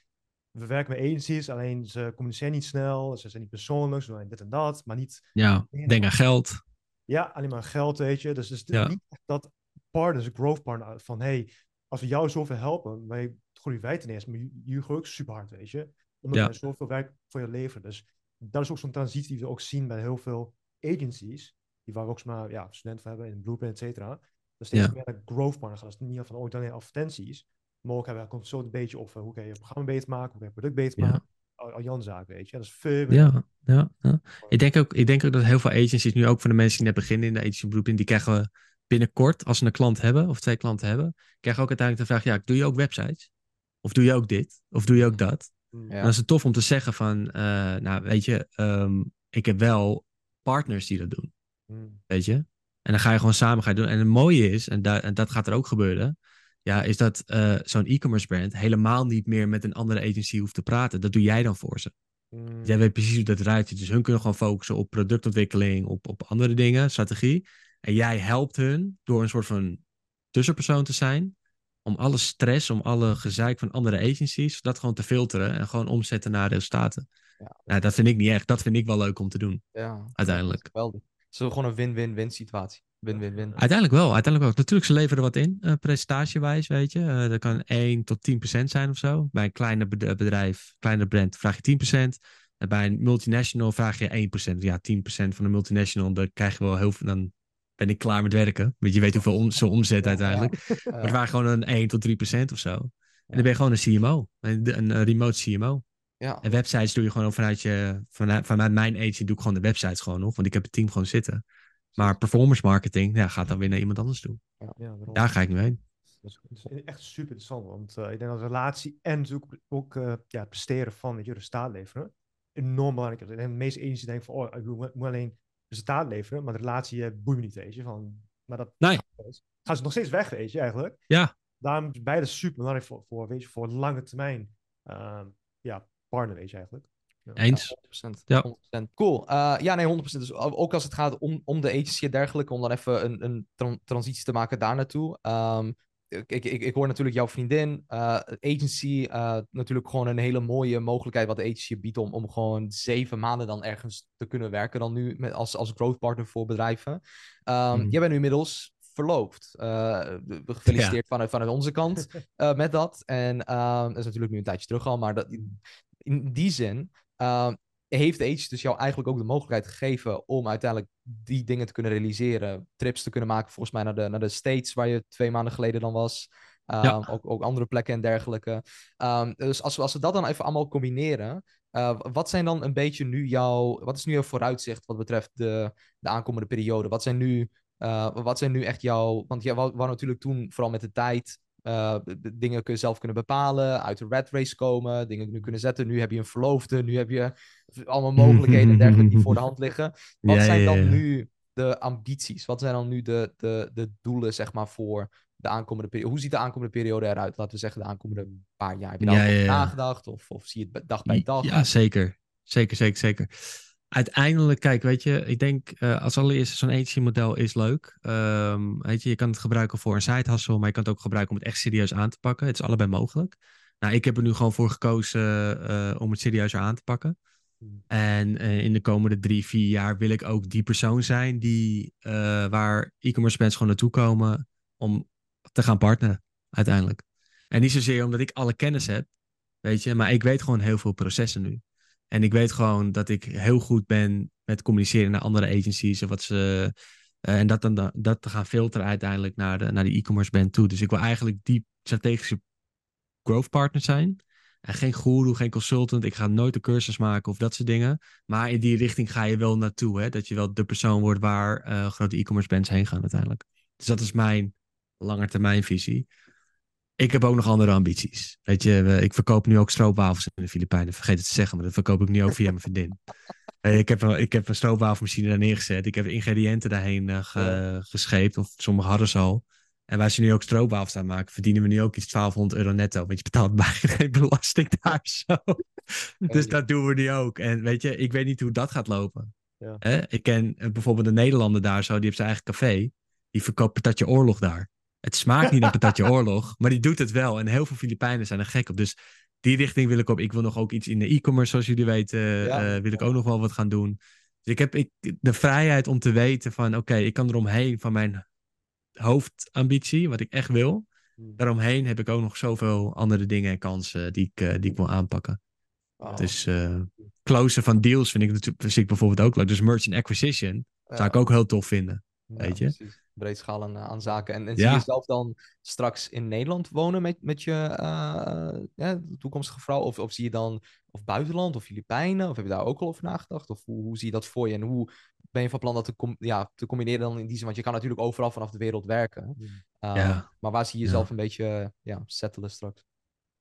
we werken met agencies, alleen ze communiceren niet snel, ze zijn niet persoonlijk, ze doen alleen dit en dat, maar niet Ja, denk aan geld. Ja, alleen maar geld, weet je. Dus het is Ja. niet echt dat partners, growth partner, van hey, als we jou zoveel helpen, maar groeien wij ten eerste, maar jullie groeien ook super hard, weet je. Omdat Ja. wij zoveel werk voor je leveren. Dus dat is ook zo'n transitie die we ook zien bij heel veel agencies, die waar we ook maar ja, studenten van hebben in Blueprint, et cetera. Dat steeds Ja. meer naar growth partner gaan. Dat is niet van, oh, dan alleen advertenties, maar ook hebben we consult een beetje over hoe kan je je programma beter maken, hoe kan je je product beter maken. Aljanzaak, weet je. Dat is veel meer. Ja. Ik, denk ook, ik denk ook dat heel veel agencies, nu ook voor de mensen die net beginnen in de agency beroep, die krijgen we binnenkort, als ze een klant hebben of twee klanten hebben, krijgen ook uiteindelijk de vraag, ja, doe je ook websites? Of doe je ook dit? Of doe je ook dat? Mm. Ja. En dan is het tof om te zeggen van, eh, nou weet je, ehm, ik heb wel partners die dat doen, Mm. weet je. En dan ga je gewoon samen gaan doen. En het mooie is, en, da- en dat gaat er ook gebeuren, ja, is dat eh, zo'n e-commerce brand helemaal niet meer met een andere agency hoeft te praten. Dat doe jij dan voor ze. Mm. Jij weet precies hoe dat eruit ziet. Dus hun kunnen gewoon focussen op productontwikkeling, op, op andere dingen, strategie. En jij helpt hun door een soort van tussenpersoon te zijn. Om alle stress, om alle gezeik van andere agencies, dat gewoon te filteren en gewoon omzetten naar resultaten. Ja. Nou, dat vind ik niet echt. Dat vind ik wel leuk om te doen, Ja, uiteindelijk. geweldig. Het is gewoon een win-win-win situatie. Win-win-win. Uiteindelijk wel, uiteindelijk wel. Natuurlijk, ze leveren er wat in, eh prestatiewijs, weet je. Eh, dat kan 1 tot 10 procent zijn of zo. Bij een kleiner bed- bedrijf, kleiner brand, vraag je 10 procent. En bij een multinational vraag je 1 procent. Ja, 10 procent van een multinational, dan krijg je wel heel veel... Dan ben ik klaar met werken. Want je weet hoeveel om, ze omzet uiteindelijk. Maar het Ja. waren gewoon een 1 tot 3 procent of zo. En dan ben je gewoon een CMO. Een, een, remote CMO. Ja. En websites doe je gewoon vanuit je... Vanuit, vanuit mijn agency doe ik gewoon de websites gewoon nog. Want ik heb het team gewoon zitten. Maar performance marketing, ja, gaat dan weer naar iemand anders toe. Ja. Daar ga ik nu heen. Dat is, dat is echt super interessant, want eh, ik denk dat relatie en natuurlijk ook eh, ja, het presteren van je, resultaat leveren enorm belangrijk is. En de meeste agencies denken van, oh, ik moet, alleen resultaat leveren, maar de relatie boeit me niet, weet je. Van, maar dat Nee. gaan ze nog steeds weg, weet je, eigenlijk. Ja. Daarom is beide super belangrijk voor, voor, weet je, voor lange termijn ehm, ja, partner, weet je, eigenlijk. Eens. 100%. Ja. 100%. Cool. Eh, ja, nee, 100%. Dus ook als het gaat om, om de agency en dergelijke, om dan even een, een tran- transitie te maken daar naartoe. Ehm, ik, ik, ik, hoor natuurlijk jouw vriendin. eh, agency, eh, natuurlijk gewoon een hele mooie mogelijkheid wat de agency biedt om, om gewoon zeven maanden dan ergens te kunnen werken dan nu met, als, als growth partner voor bedrijven. Ehm, Mhm. Jij bent nu inmiddels verloofd. Eh, gefeliciteerd vanuit, vanuit onze kant met dat. En ehm, dat is natuurlijk nu een tijdje terug al, maar dat, in die zin ehm, heeft agency dus jou eigenlijk ook de mogelijkheid gegeven om uiteindelijk die dingen te kunnen realiseren. Trips te kunnen maken, volgens mij naar de, naar de States, waar je twee maanden geleden dan was. Ehm, Ja. ook, ook andere plekken en dergelijke. Ehm, dus als we, als we dat dan even allemaal combineren. eh, wat zijn dan een beetje nu jouw. Wat is nu jouw vooruitzicht wat betreft de, de aankomende periode? Wat zijn nu. eh, wat zijn nu echt jouw. Want jij wou, wou natuurlijk toen, vooral met de tijd. Eh, dingen kun je zelf kunnen bepalen, uit de rat race komen, dingen nu kunnen zetten. Nu heb je een verloofde, nu heb je allemaal mogelijkheden en dergelijke die voor de hand liggen. Wat Ja, zijn dan ja. nu de ambities? Wat zijn dan nu de, de, de doelen, zeg maar, voor de aankomende periode? Hoe ziet de aankomende periode eruit? Laten we zeggen de aankomende paar jaar. Heb je daar nagedacht? Of, of zie je het dag bij dag? Ja, zeker. Zeker, zeker, zeker. Uiteindelijk, kijk, weet je, ik denk eh, als allereerste zo'n agency model is leuk. Ehm, weet je, je kan het gebruiken voor een side hustle, maar je kan het ook gebruiken om het echt serieus aan te pakken. Het is allebei mogelijk. Nou, ik heb er nu gewoon voor gekozen eh, om het serieuzer aan te pakken. Hmm. En eh, in de komende drie, vier jaar wil ik ook die persoon zijn die, waar e-commerce brands gewoon naartoe komen om te gaan partneren, uiteindelijk. En niet zozeer omdat ik alle kennis heb, weet je, maar ik weet gewoon heel veel processen nu. En ik weet gewoon dat ik heel goed ben met communiceren naar andere agencies en wat ze. eh, en dat, dan, dat te gaan filteren uiteindelijk naar de, naar de e-commerce brand toe. Dus ik wil eigenlijk die strategische growth partner zijn. En geen guru, geen consultant. Ik ga nooit een cursus maken of dat soort dingen. Maar in die richting ga je wel naartoe. Hè? Dat je wel de persoon wordt waar eh, grote e-commerce brands heen gaan uiteindelijk. Dus dat is mijn langetermijnvisie. Ik heb ook nog andere ambities. Weet je, ik verkoop nu ook stroopwafels in de Filipijnen. Vergeet het te zeggen, maar dat verkoop ik nu ook via mijn vriendin. Ik heb, een, ik heb een stroopwafelmachine daar neergezet. Ik heb ingrediënten daarheen ge- gescheept. Of sommige hadden ze al. En waar ze nu ook stroopwafels aan maken, verdienen we nu ook iets 1200 euro netto. Want je betaalt bijna geen belasting daar zo. Dus dat doen we nu ook. En weet je, ik weet niet hoe dat gaat lopen. Ja. Ik ken eh, bijvoorbeeld een Nederlander daar zo, die heeft zijn eigen café. Die verkoopt patatje oorlog daar. Het smaakt niet naar patatje oorlog, maar die doet het wel. En heel veel Filipijnen zijn er gek op. Dus die richting wil ik op. Ik wil nog ook iets in de e-commerce, zoals jullie weten. Ja. eh, wil ik ook nog wel wat gaan doen. Dus ik heb ik, de vrijheid om te weten van... Oké, ik kan eromheen van mijn hoofdambitie, wat ik echt wil. Hmm. Daaromheen heb ik ook nog zoveel andere dingen en kansen die ik, eh, die ik wil aanpakken. Wauw. Dus eh closen van deals vind ik natuurlijk vind ik bijvoorbeeld ook leuk. Dus merchant acquisition zou ik ook heel tof vinden. weet je? precies. Breed schaal aan, aan zaken. En, en Ja. zie je zelf dan straks in Nederland wonen met, met je eh, ja, toekomstige vrouw? Of, of zie je dan, of buitenland, of Filipijnen? Of heb je daar ook al over nagedacht? Of hoe, hoe zie je dat voor je? En hoe ben je van plan dat te, com- ja, te combineren dan in die zin? Want je kan natuurlijk overal vanaf de wereld werken. Uh, Ja. Maar waar zie je jezelf een beetje ja, settelen straks?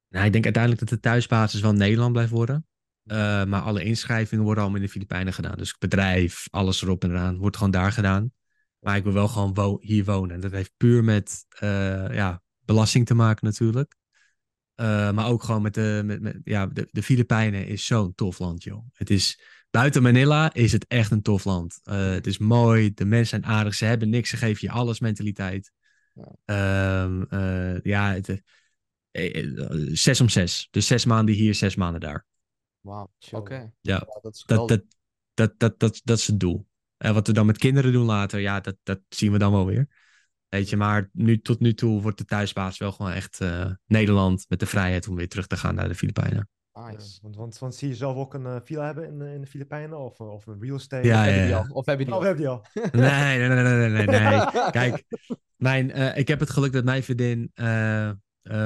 Nou, ik denk uiteindelijk dat de thuisbasis wel Nederland blijft worden. Eh, maar alle inschrijvingen worden allemaal in de Filipijnen gedaan. Dus bedrijf, alles erop en eraan, wordt gewoon daar gedaan. Maar ik wil wel gewoon wo- hier wonen. En dat heeft puur met eh, ja, belasting te maken natuurlijk. Eh, maar ook gewoon met de, met, met, ja, de, de Filipijnen is zo'n tof land, joh. Het is, buiten Manila is het echt een tof land. Eh, het is mooi, de mensen zijn aardig, ze hebben niks, ze geven je alles mentaliteit. Ja. Ehm, eh, ja, het, eh, eh, zes om zes. Dus zes maanden hier, zes maanden daar. Wauw, Chill. oké. Ja, dat is Dat, geweldig. dat, dat, dat, dat, dat is het doel. En wat we dan met kinderen doen later, ja, dat, dat zien we dan wel weer. Weet je, maar nu, tot nu toe wordt de thuisbasis wel gewoon echt eh, Nederland met de vrijheid om weer terug te gaan naar de Filipijnen. Ja, Nice. want, want, want zie je zelf ook een eh, villa hebben in, de- in de Filipijnen? Of, eh, of een real estate? Ja, Of heb je al? Of heb je die Oh, al? we hebben die al. Nee, nee, nee, nee, nee, nee. nee. Kijk, mijn, eh, ik heb het geluk dat mijn vriendin eh, eh,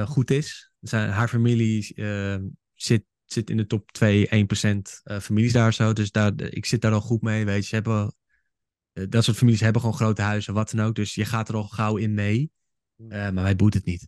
goed is. Zijn, haar familie eh, zit, zit in de top 2, 1% eh, families daar zo. Dus daar, ik zit daar al goed mee. Weet je, ze hebben, eh, dat soort families hebben gewoon grote huizen, wat dan ook. Dus je gaat er al gauw in mee. Eh, maar wij boeit het niet.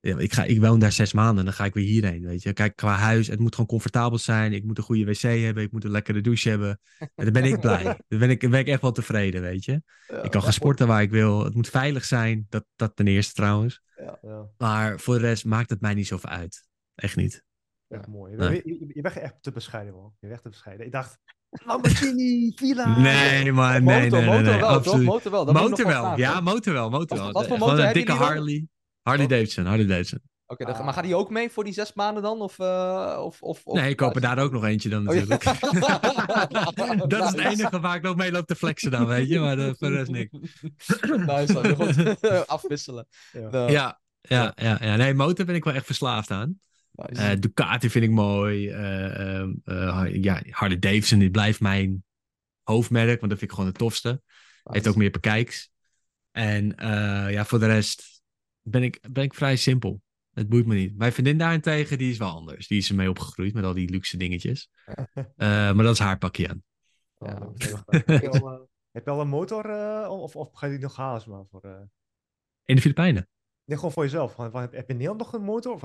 Ja, ik, ga, ik woon daar zes maanden, dan ga ik weer hierheen, weet je. Kijk, qua huis, het moet gewoon comfortabel zijn. Ik moet een goede wc hebben, ik moet een lekkere douche hebben. En dan ben ik blij. Dan ben ik, dan ben ik echt wel tevreden, weet je. Ik kan gaan sporten waar ik wil. Het moet veilig zijn, dat, dat ten eerste trouwens. Ja, Maar voor de rest maakt het mij niet zoveel uit. Echt niet. echt mooi. Je, je, je, je bent echt te bescheiden, man. Je bent echt te bescheiden. Ik dacht, Lamborghini, villa. Nee, man, nee, motor, nee, nee, motor nee, wel, toch? absoluut. Motor wel. Dat Motor wel vragen. ja, motor wel, motor Wat- wel. wat voor Gewoon motor een dikke? Harley. Harley. Davidson, Harley Davidson. Oké, dan- Ah. maar gaat die ook mee voor die zes maanden dan? Of, eh, of, of, of Nee, ik koop er daar ook nog eentje dan Oh, ja. natuurlijk. dat is het enige waar ik nog mee loop te flexen dan, weet je. Maar uh, voor de rest niks. nice, man. Goed. Afwisselen. Ja. Nou, Ja, ja, ja, ja. Nee, motor ben ik wel echt verslaafd aan. Nice. Eh, Ducati vind ik mooi. Eh, ehm, eh, ja, Harley Davidson die blijft mijn hoofdmerk, want dat vind ik gewoon het tofste. Heeft ook meer bekijks. En ja, voor de rest ben ik, ben ik vrij simpel. Het boeit me niet. Mijn vriendin daarentegen, die is wel anders. Die is ermee opgegroeid met al die luxe dingetjes. Maar dat is haar pakje aan. Ja, Oh, leuk. heb, je al, heb je al een motor of, of ga je die nog halen? Maar, voor, In de Filipijnen. Nee, gewoon voor jezelf. Heb, je in Nederland nog een motor of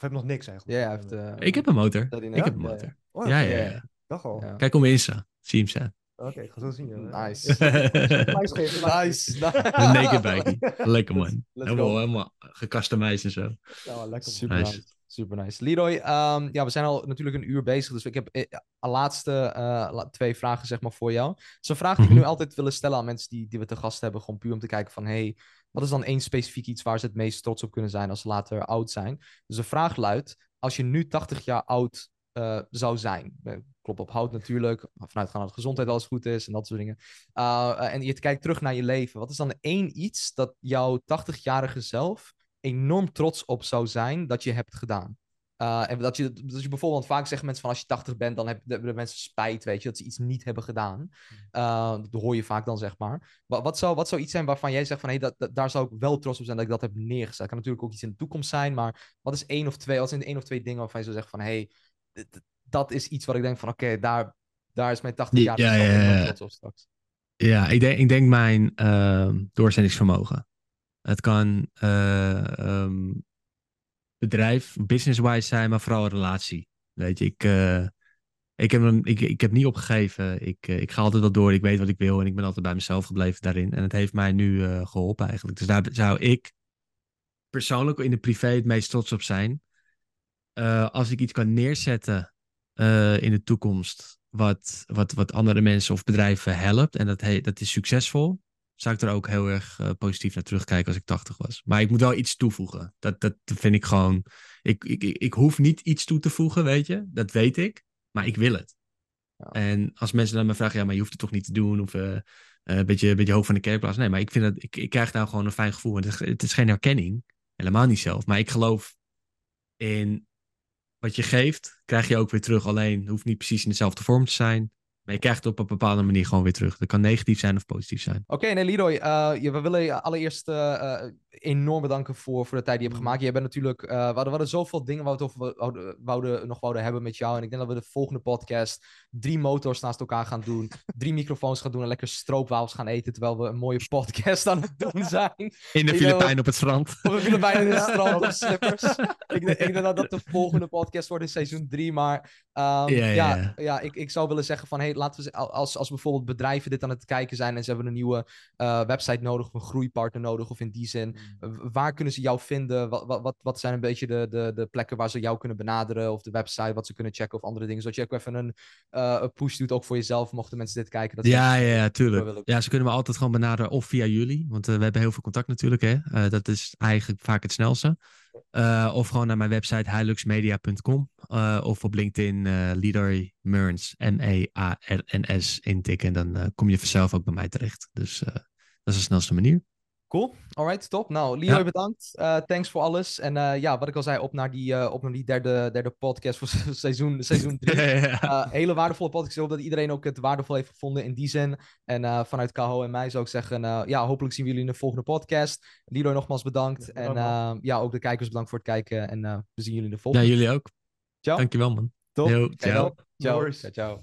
of heb je nog niks eigenlijk? Ja, hij heeft... eh, Ik heb een motor. Ik heb een motor. Oh, Ja, ja, ja. ja. Dag al. Ja. Kijk om Insta. Zie hem staan. Oké, ik ga zo zien. ja. Nice. Nice. Een naked bike. Lekker man. Helemaal, helemaal gecustomized en zo. Ja, lekker man. Super Nice. nice. Super nice. Leroy, ehm, ja, we zijn al natuurlijk een uur bezig, dus ik heb eh, een laatste eh, twee vragen zeg maar voor jou. Zo'n vraag die we Mhm. nu altijd willen stellen aan mensen die, die we te gast hebben, gewoon puur om te kijken van, hey, wat is dan één specifiek iets waar ze het meest trots op kunnen zijn als ze later oud zijn? Dus de vraag luidt, als je nu 80 jaar oud eh, zou zijn, eh, klop op hout natuurlijk, vanuit gaan dat gezondheid alles goed is en dat soort dingen, uh, en je kijkt terug naar je leven, wat is dan één iets dat jouw 80-jarige zelf enorm trots op zou zijn dat je hebt gedaan. Uh, en dat je, dat je bijvoorbeeld, vaak zeggen mensen van als je 80 bent, dan heb- hebben de mensen spijt, weet je, dat ze iets niet hebben gedaan. Uh, dat hoor je vaak dan, zeg maar. Wat, wat, zou, wat zou iets zijn waarvan jij zegt van, hé, dat, dat- daar zou ik wel trots op zijn dat ik dat heb neergezet. Kan natuurlijk ook iets in de toekomst zijn, maar wat is één of twee, wat zijn één of twee dingen waarvan je zou zeggen van, hé, hey, dat is iets wat ik denk van, oké, daar, daar is mijn 80 Ja, jaar ja, ja, ja. trots op straks. Ja, ik denk, ik denk mijn ehm, doorzettingsvermogen. Het kan eh, ehm, bedrijf, business-wise zijn, maar vooral een relatie. Weet je, ik, eh, ik, heb, een, ik, ik heb niet opgegeven. Ik, eh, ik ga altijd wel door. Ik weet wat ik wil en ik ben altijd bij mezelf gebleven daarin. En het heeft mij nu eh, geholpen eigenlijk. Dus daar zou ik persoonlijk in de privé het meest trots op zijn. Als ik iets kan neerzetten in de toekomst wat, wat, wat andere mensen of bedrijven helpt en dat, dat is succesvol, zou ik er ook heel erg eh, positief naar terugkijken als ik 80 was. Maar ik moet wel iets toevoegen. Dat, dat vind ik gewoon. Ik, ik, ik, hoef niet iets toe te voegen, weet je. Dat weet ik. Maar ik wil het. Ja. En als mensen dan me vragen, ja, maar je hoeft het toch niet te doen? Of eh, eh, een beetje, een beetje hoog van de kerkplaats. Nee, maar ik vind dat ik, ik krijg nou gewoon een fijn gevoel. En het, is, het is geen herkenning. Helemaal niet zelf. Maar ik geloof in wat je geeft, krijg je ook weer terug. Alleen hoeft niet precies in dezelfde vorm te zijn. Je krijgt het op een bepaalde manier gewoon weer terug. Dat kan negatief zijn of positief zijn. Oké, nee, Leroy, uh, we willen allereerst uh, enorm bedanken voor, voor de tijd die je hebt gemaakt. Je bent natuurlijk, uh, we, hadden, we hadden zoveel dingen waar we het over wouden, wouden, nog wouden hebben met jou. En ik denk dat we de volgende podcast drie motors naast elkaar gaan doen. drie microfoons gaan doen en lekker stroopwafels gaan eten. Terwijl we een mooie podcast aan het doen zijn. In de Filipijn op het strand. Op de Filipijn in het strand op slippers. ik, denk, ik denk dat dat de volgende podcast wordt in seizoen drie. Maar um, ja, ja, ja. ja ik, ik zou willen zeggen van, hey, laten we, als, als bijvoorbeeld bedrijven dit aan het kijken zijn en ze hebben een nieuwe uh, website nodig of een groeipartner nodig of in die zin, mm. Waar kunnen ze jou vinden? Wat, wat, wat zijn een beetje de, de, de plekken waar ze jou kunnen benaderen of de website, wat ze kunnen checken of andere dingen, zodat je ook even een, uh, een push doet, ook voor jezelf, mochten mensen dit kijken. Dat ja, ja, ja, tuurlijk. Ja, ze kunnen me altijd gewoon benaderen of via jullie, want uh, we hebben heel veel contact natuurlijk, hè. dat is eigenlijk vaak het snelste. Of gewoon naar mijn website hiluxmedia.com. Of op LinkedIn uh, Leroy Mearns, M-E-A-R-N-S intikken. En dan kom je vanzelf ook bij mij terecht. Dus dat is de snelste manier. Cool, alright, top. Nou, Leroy, ja. bedankt. Uh, thanks voor alles. En uh, ja, wat ik al zei, op naar die, uh, op naar die derde, derde podcast voor seizoen, seizoen drie. ja. hele waardevolle podcast. Ik hoop dat iedereen ook het waardevol heeft gevonden in die zin. En vanuit Kaho en mij zou ik zeggen, ja, hopelijk zien we jullie in de volgende podcast. Leroy, nogmaals bedankt. Ja, en ja, ook de kijkers bedankt voor het kijken. En we zien jullie in de volgende. Ja, jullie ook. Ciao. Dankjewel, man. Top. Yo, ciao. Ciao. ciao. ciao.